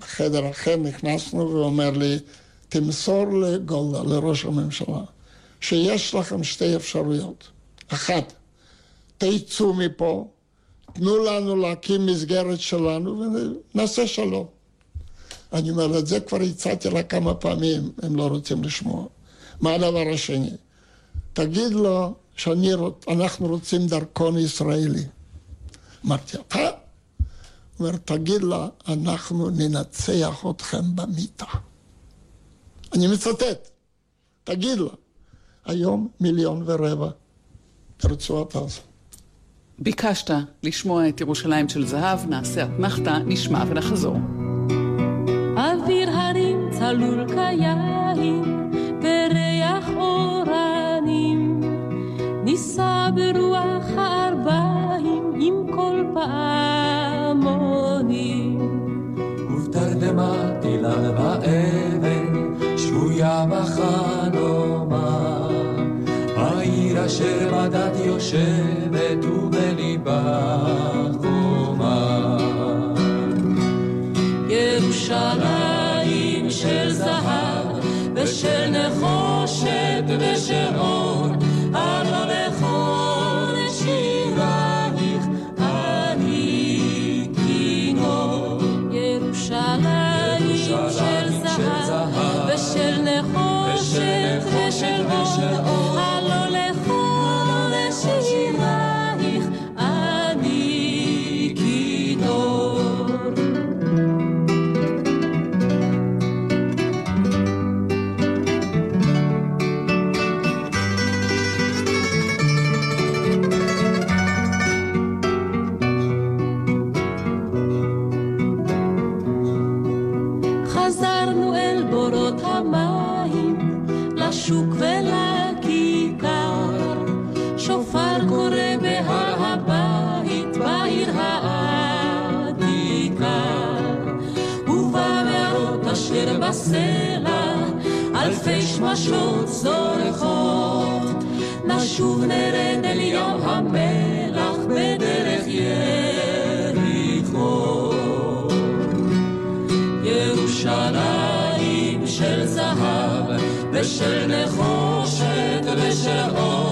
בחדר אחר נכנסנו והוא אומר לי, תמסור לגולדה, לראש הממשלה, שיש לכם שתי אפשרויות. אחת, תצאו מפה, תנו לנו להקים מסגרת שלנו ונעשה שלום. אני אומר, את זה כבר הצעתי לה כמה פעמים, הם לא רוצים לשמוע. מה הדבר השני? תגיד לו שאנחנו רוצים דרכון ישראלי. אמרתי, אתה? הוא אומר, תגיד לה, אנחנו ננצח אתכם במיטה. אני מצטט, תגיד לה, היום מיליון ורבע ברצועת עזה. ביקשת לשמוע את ירושלים של זהב, נעשה אתנחתא, נשמע ונחזור. אוויר הרים צלול כיין, בריח נישא ברוח הארבעים עם כל פעמונים. ובתרדמת אילן באבן, שבויה בחלומה. העיר אשר בדת יושבת ובליבה חומה. ירושלים של זהב ושל נחושת ושל אור, שמשות זורחות. נשוב נרד אל ים המלח בדרך יריחו. ירושלים של זהב ושל נחושת ושל אור,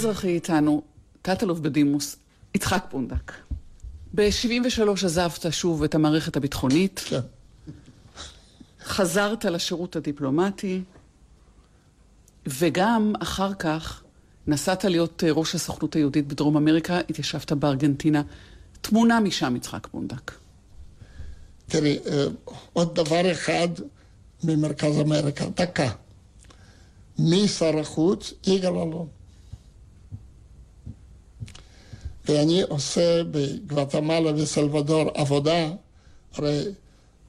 אזרחי איתנו, תת-אלוף בדימוס, יצחק פונדק. ב-73 עזבת שוב את המערכת הביטחונית. כן. חזרת לשירות הדיפלומטי, וגם אחר כך נסעת להיות אה, ראש הסוכנות היהודית בדרום אמריקה, התיישבת בארגנטינה. תמונה משם, יצחק פונדק. תראי, אה, עוד דבר אחד ממרכז אמריקה, דקה. מי שר החוץ? יגאל אלון. ואני עושה בגואטמלה וסלבדור עבודה, הרי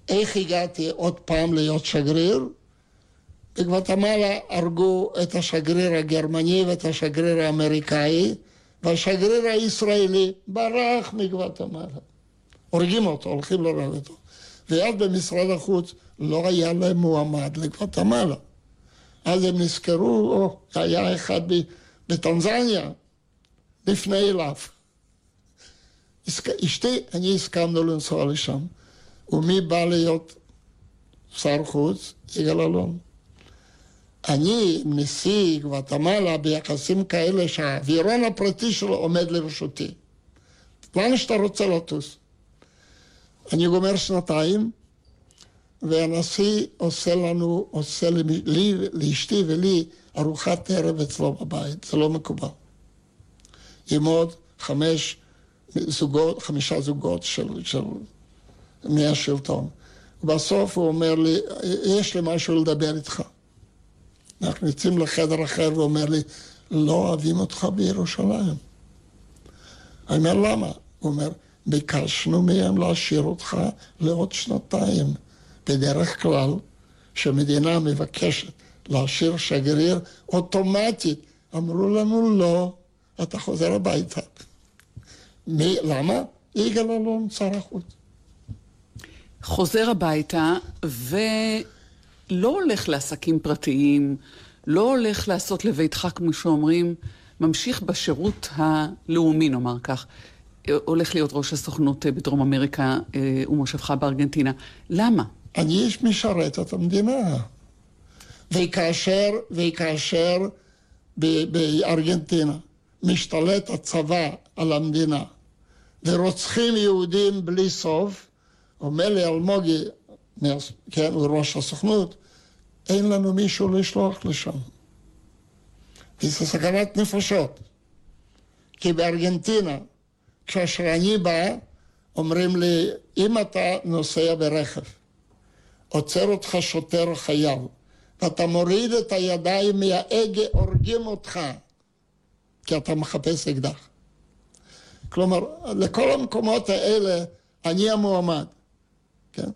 איך הגעתי עוד פעם להיות שגריר? בגואטמלה הרגו את השגריר הגרמני ואת השגריר האמריקאי, והשגריר הישראלי ברח מגואטמלה. הורגים אותו, הולכים להורג אותו. ואז במשרד החוץ לא היה להם מועמד לגואטמלה. אז הם נזכרו, או, היה אחד בטנזניה, לפני אליו. אשתי, אני הסכמנו לנסוע לשם. ומי בא להיות שר חוץ? יגאל אלון. אני נשיא גואטמלה ביחסים כאלה שהאווירון הפרטי שלו עומד לרשותי. לאן שאתה רוצה לטוס? אני גומר שנתיים, והנשיא עושה לנו, עושה לי, לאשתי ולי ארוחת ערב אצלו בבית, זה לא מקובל. עם עוד חמש זוגות, חמישה זוגות של, של מהשלטון. בסוף הוא אומר לי, יש לי משהו לדבר איתך. אנחנו יוצאים לחדר אחר והוא אומר לי, לא אוהבים אותך בירושלים. אני אומר, למה? הוא אומר, ביקשנו מהם להשאיר אותך לעוד שנתיים. בדרך כלל, כשמדינה מבקשת להשאיר שגריר, אוטומטית אמרו לנו, לא, אתה חוזר הביתה. מי, למה? יגאל אלון, שר החוץ. חוזר הביתה ולא הולך לעסקים פרטיים, לא הולך לעשות לביתך, כמו שאומרים, ממשיך בשירות הלאומי, נאמר כך. הולך להיות ראש הסוכנות בדרום אמריקה אה, ומושבך בארגנטינה. למה? אני איש משרת את המדינה. וכאשר, וכאשר בארגנטינה משתלט הצבא על המדינה ורוצחים יהודים בלי סוף, אומר לי אלמוגי, כן, הוא ראש הסוכנות, אין לנו מישהו לשלוח לשם. וזה סכנת נפשות. כי בארגנטינה, כאשר אני בא, אומרים לי, אם אתה נוסע ברכב, עוצר אותך שוטר חייל, ואתה מוריד את הידיים מההגה, הורגים אותך, כי אתה מחפש אקדח. כלומר, לכל המקומות האלה אני המועמד. כן?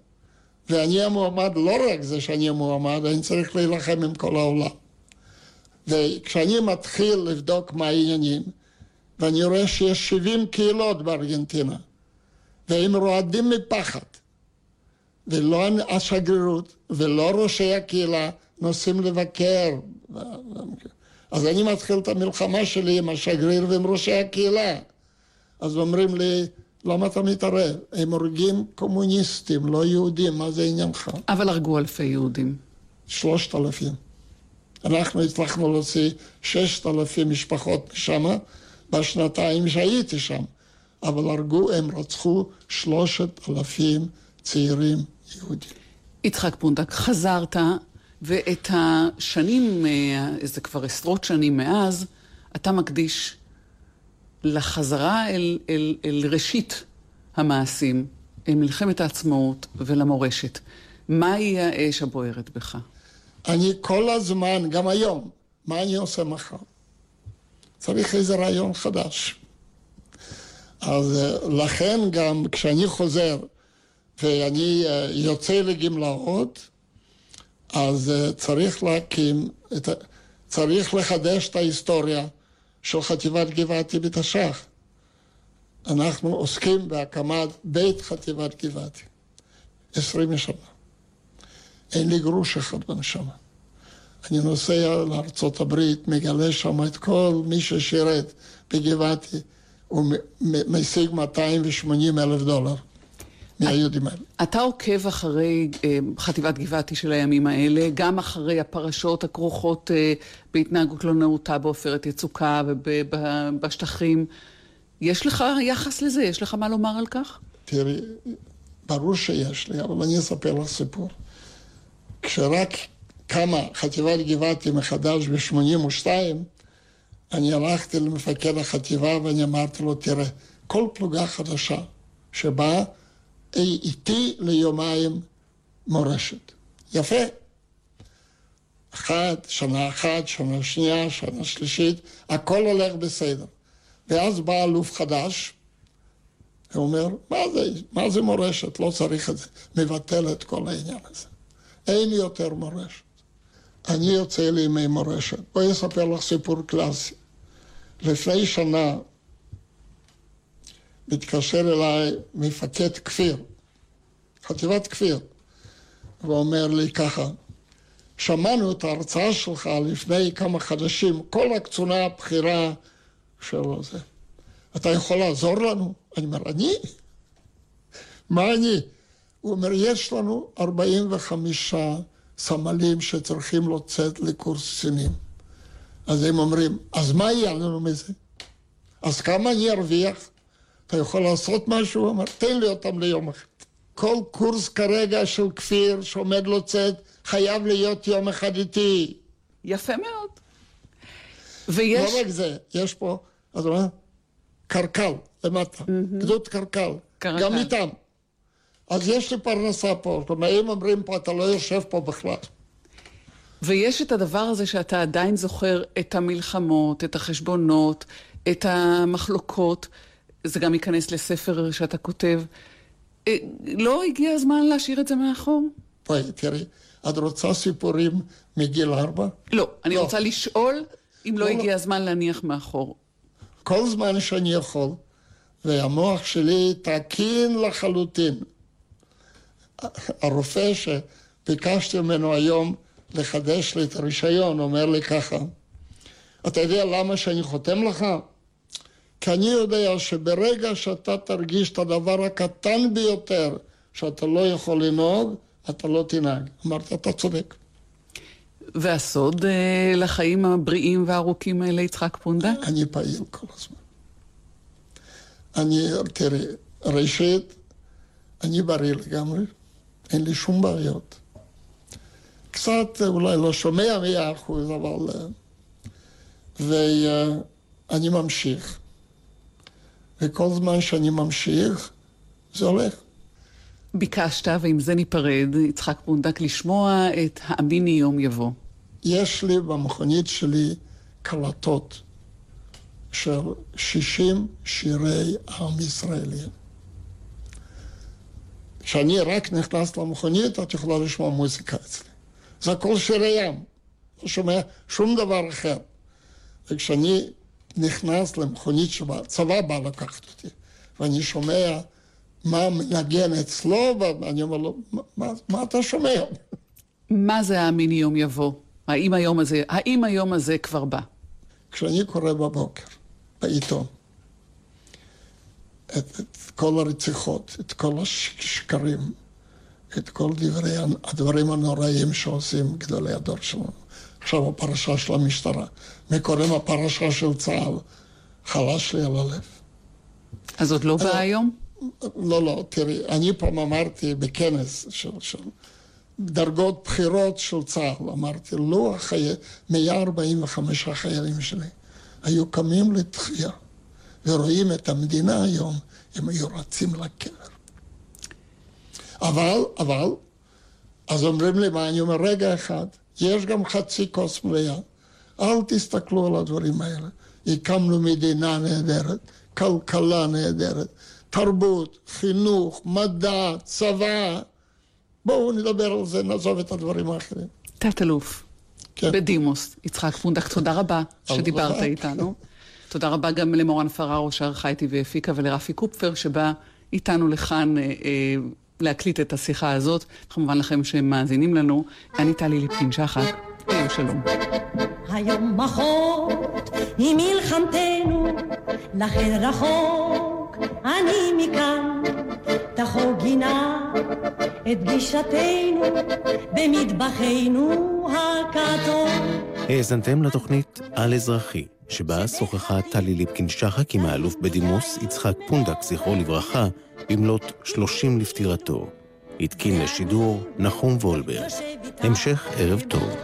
ואני המועמד, לא רק זה שאני המועמד, אני צריך להילחם עם כל העולם. וכשאני מתחיל לבדוק מה העניינים, ואני רואה שיש 70 קהילות בארגנטינה, והם רועדים מפחד, ולא השגרירות, ולא ראשי הקהילה נוסעים לבקר. אז אני מתחיל את המלחמה שלי עם השגריר ועם ראשי הקהילה. אז אומרים לי, למה אתה מתערב? הם הורגים קומוניסטים, לא יהודים, מה זה עניינך? אבל הרגו אלפי יהודים. שלושת אלפים. אנחנו הצלחנו להוציא ששת אלפים משפחות משם בשנתיים שהייתי שם. אבל הרגו, הם רצחו שלושת אלפים צעירים יהודים. יצחק פונדק, חזרת, ואת השנים, אה, זה כבר עשרות שנים מאז, אתה מקדיש לחזרה אל, אל, אל ראשית המעשים, אל מלחמת העצמאות ולמורשת. מהי האש הבוערת בך? אני כל הזמן, גם היום, מה אני עושה מחר? צריך איזה רעיון חדש. אז אה, לכן גם כשאני חוזר ואני אה, יוצא לגמלאות, אז אה, צריך להקים, צריך לחדש את ההיסטוריה של חטיבת גבעתי בתש"ח. אנחנו עוסקים בהקמת בית חטיבת גבעתי. עשרים שנה. אין לי גרוש אחד בנשמה. אני נוסע לארצות הברית, מגלה שם את כל מי ששירת בגבעתי, הוא משיג 280 אלף דולר. מהיהודים האלה. אתה עוקב אחרי אה, חטיבת גבעתי של הימים האלה, גם אחרי הפרשות הכרוכות אה, בהתנהגות לא נאותה בעופרת יצוקה ובשטחים. יש לך יחס לזה? יש לך מה לומר על כך? תראי, ברור שיש לי, אבל אני אספר לך סיפור. כשרק קמה חטיבת גבעתי מחדש ב-82, אני הלכתי למפקד החטיבה ואני אמרתי לו, תראה, כל פלוגה חדשה שבאה איתי ליומיים מורשת. יפה. אחת, שנה אחת, שנה שנייה, שנה שלישית, הכל הולך בסדר. ואז בא אלוף חדש, הוא אומר, מה זה, מה זה מורשת? לא צריך את זה. מבטל את כל העניין הזה. אין יותר מורשת. אני יוצא לי ימי מורשת. בואי אספר לך סיפור קלאסי. לפני שנה מתקשר אליי מפקד כפיר, חטיבת כפיר, ואומר לי ככה, שמענו את ההרצאה שלך לפני כמה חודשים, כל הקצונה הבכירה של זה. אתה יכול לעזור לנו? אני אומר, אני? מה אני? הוא אומר, יש לנו 45 סמלים שצריכים לצאת לקורס קצינים. אז הם אומרים, אז מה יהיה לנו מזה? אז כמה אני ארוויח? אתה יכול לעשות משהו? הוא אמר, תן לי אותם ליום אחד. כל קורס כרגע של כפיר שעומד לצאת, חייב להיות יום אחד איתי. יפה מאוד. ויש... לא רק זה, יש פה, אז מה? קרקל למטה, גדוד קרקל, קרקל. גם איתם. אז יש לי פרנסה פה, זאת אומרת, אם אומרים פה, אתה לא יושב פה בכלל. ויש את הדבר הזה שאתה עדיין זוכר את המלחמות, את החשבונות, את המחלוקות. זה גם ייכנס לספר שאתה כותב. אה, לא הגיע הזמן להשאיר את זה מאחור? תראי, את רוצה סיפורים מגיל ארבע? לא. אני לא. רוצה לשאול אם לא לא, לא. הגיע הזמן להניח מאחור. כל זמן שאני יכול, והמוח שלי תקין לחלוטין. הרופא שביקשתי ממנו היום לחדש לי את הרישיון, אומר לי ככה, אתה יודע למה שאני חותם לך? כי אני יודע שברגע שאתה תרגיש את הדבר הקטן ביותר שאתה לא יכול לנהוג, אתה לא תנהג. אמרתי, אתה צודק. והסוד אה, לחיים הבריאים והארוכים האלה, יצחק פונדק? אני פעיל כל הזמן. אני, תראי, ראשית, אני בריא לגמרי, אין לי שום בעיות. קצת אולי לא שומע מאה אחוז, אבל... אה, ואני ממשיך. וכל זמן שאני ממשיך, זה הולך. ביקשת, ועם זה ניפרד, יצחק פונדק, לשמוע את האמיני יום יבוא. יש לי במכונית שלי קלטות של 60 שירי עם ישראלים. כשאני רק נכנס למכונית, את יכולה לשמוע מוזיקה אצלי. זה הכל שירי ים, לא שומע שום דבר אחר. וכשאני נכנס למכונית שבה, הצבא בא לקחת אותי, ואני שומע מה מנגן אצלו, ואני אומר לו, "מה- מה, אתה שומע? מה זה האמיני יום יבוא? האם היום הזה, האם היום הזה כבר בא? כשאני קורא בבוקר בעיתון את, את כל הרציחות, את כל השקרים, את כל דברי, הדברים הנוראים שעושים גדולי הדור שלנו. עכשיו הפרשה של המשטרה. מקודם הפרשה של צה"ל, חלש לי על הלב. אז עוד לא בא היום? לא, לא, תראי, אני פעם אמרתי בכנס של, של דרגות בכירות של צה"ל, אמרתי, לו החי... 145 החיילים שלי היו קמים לתחייה ורואים את המדינה היום, הם היו רצים לקבר. אבל, אבל, אז אומרים לי, מה אני אומר, רגע אחד, יש גם חצי כוס מלאה, אל תסתכלו על הדברים האלה. הקמנו מדינה נהדרת, כלכלה נהדרת, תרבות, חינוך, מדע, צבא. בואו נדבר על זה, נעזוב את הדברים האחרים. תת-אלוף, כן. בדימוס, יצחק פונדק, תודה רבה (laughs) שדיברת. איתנו. תודה רבה גם למורן פררו שערכה איתי והפיקה, ולרפי קופפר שבא איתנו לכאן אה, אה, להקליט את השיחה הזאת. כמובן לכם שמאזינים לנו. אני טלי ליפקין שחק, היו שלום. היום אחות היא מלחמתנו, לכן רחוק אני מכאן. החוק גינה את פגישתנו במטבחנו הכתום. האזנתם לתוכנית על אזרחי, שבה שוחחה טלי ליפקין-שחק עם האלוף בדימוס יצחק פונדק, זכרו לברכה, במלאת 30 לפטירתו. התקין לשידור נחום וולבר. המשך ערב טוב.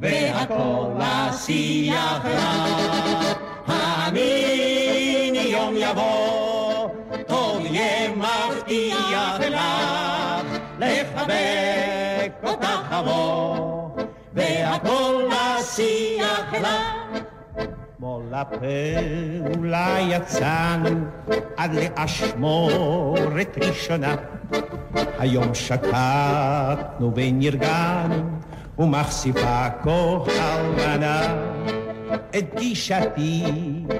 והכל אשיח לך. האמיני יום יבוא, טוב יהיה מבטיח לך, לחבק אותך אבוא, והכל אשיח לך. אתמול לפעולה יצאנו עד לאשמורת ראשונה. היום שקטנו ונרגענו ומחשיפה כוח אלמנה. את פגישתי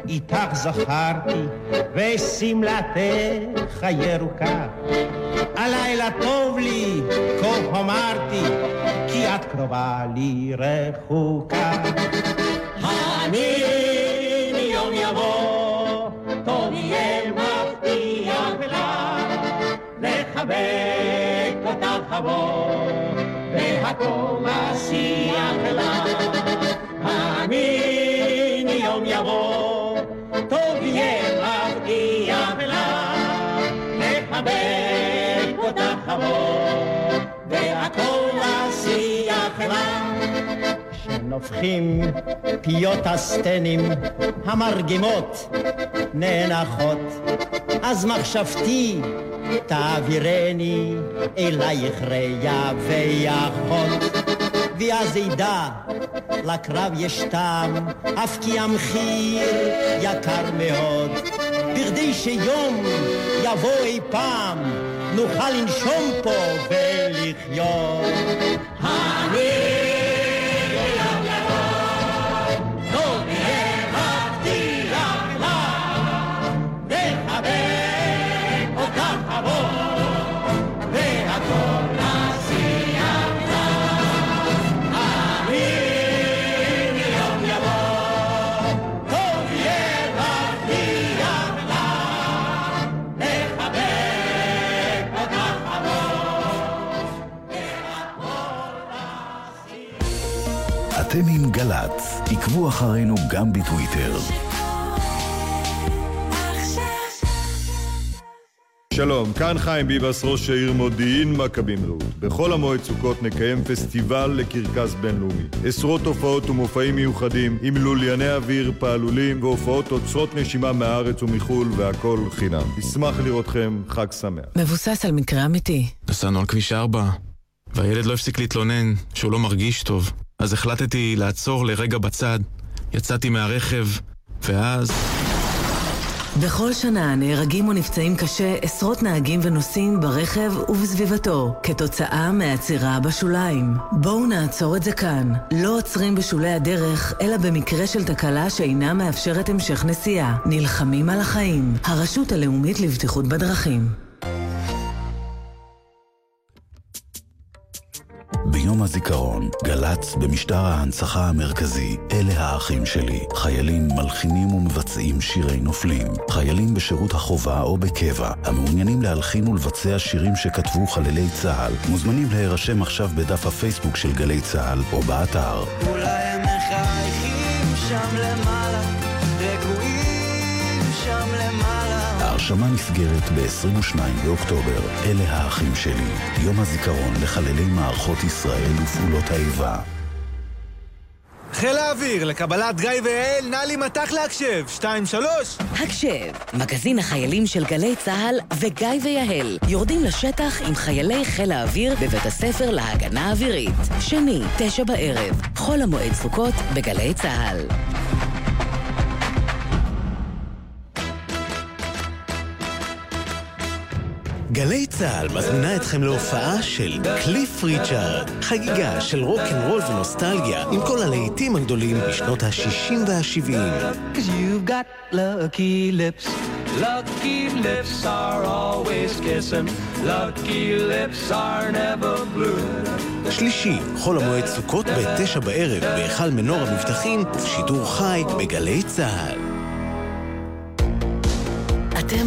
איתך זכרתי ושמלתך הירוקה. הלילה טוב לי, כה אמרתי, כי את קרובה לי רחוקה. האמיני יום יבוא, טוב יהיה מבטיח לך, לחבק אותך אבוא, והכל אשיח לך. האמיני לחבק אותך אבוא, והכל אשיח לך. שנופחים פיות הסטנים המרגמות נאנחות, אז מחשבתי תעבירני אלייך ריה ויחות. ואז אדע, לקרב יש טעם, אף כי המחיר יקר מאוד. בכדי שיום יבוא אי פעם, נוכל לנשום פה ולחיות. אני אתם עם גל"צ, עקבו אחרינו גם בטוויטר. שלום, כאן חיים ביבס, ראש העיר מודיעין, מכבים רעות. בחול המועד סוכות נקיים פסטיבל לקרקס בינלאומי. עשרות הופעות ומופעים מיוחדים עם לולייני אוויר, פעלולים והופעות עוצרות נשימה מהארץ ומחו"ל והכל חינם. נשמח לראותכם, חג שמח. מבוסס על מקרה אמיתי. נסענו על כביש 4, והילד לא הפסיק להתלונן שהוא לא מרגיש טוב. אז החלטתי לעצור לרגע בצד, יצאתי מהרכב, ואז... בכל שנה נהרגים או נפצעים קשה עשרות נהגים ונוסעים ברכב ובסביבתו כתוצאה מעצירה בשוליים. בואו נעצור את זה כאן. לא עוצרים בשולי הדרך, אלא במקרה של תקלה שאינה מאפשרת המשך נסיעה. נלחמים על החיים. הרשות הלאומית לבטיחות בדרכים. ביום הזיכרון, גל"צ במשטר ההנצחה המרכזי, אלה האחים שלי. חיילים מלחינים ומבצעים שירי נופלים. חיילים בשירות החובה או בקבע, המעוניינים להלחין ולבצע שירים שכתבו חללי צה"ל, מוזמנים להירשם עכשיו בדף הפייסבוק של גלי צה"ל או באתר. אולי הם מחייכים שם למעלה, רגועים. ההרשמה נסגרת ב-22 באוקטובר. אלה האחים שלי. יום הזיכרון לחללי מערכות ישראל ופעולות האיבה. חיל האוויר, לקבלת גיא ויעל, נא לי מטח להקשב. שתיים, שלוש. הקשב, מגזין החיילים של גלי צה"ל וגיא ויהל יורדים לשטח עם חיילי חיל האוויר בבית הספר להגנה אווירית. שני, תשע בערב, חול המועד סוכות בגלי צה"ל. גלי צה"ל מזמינה אתכם להופעה של קליף ריצ'ארד, חגיגה של רוקנרול ונוסטלגיה עם כל הלהיטים הגדולים בשנות ה-60 וה-70. Cause you've got lucky lips Lucky lips are always kissing, lucky lips are never blue. שלישי, חול המועד סוכות בתשע בערב בהיכל מנור המבטחים ובשידור חי בגלי צה"ל.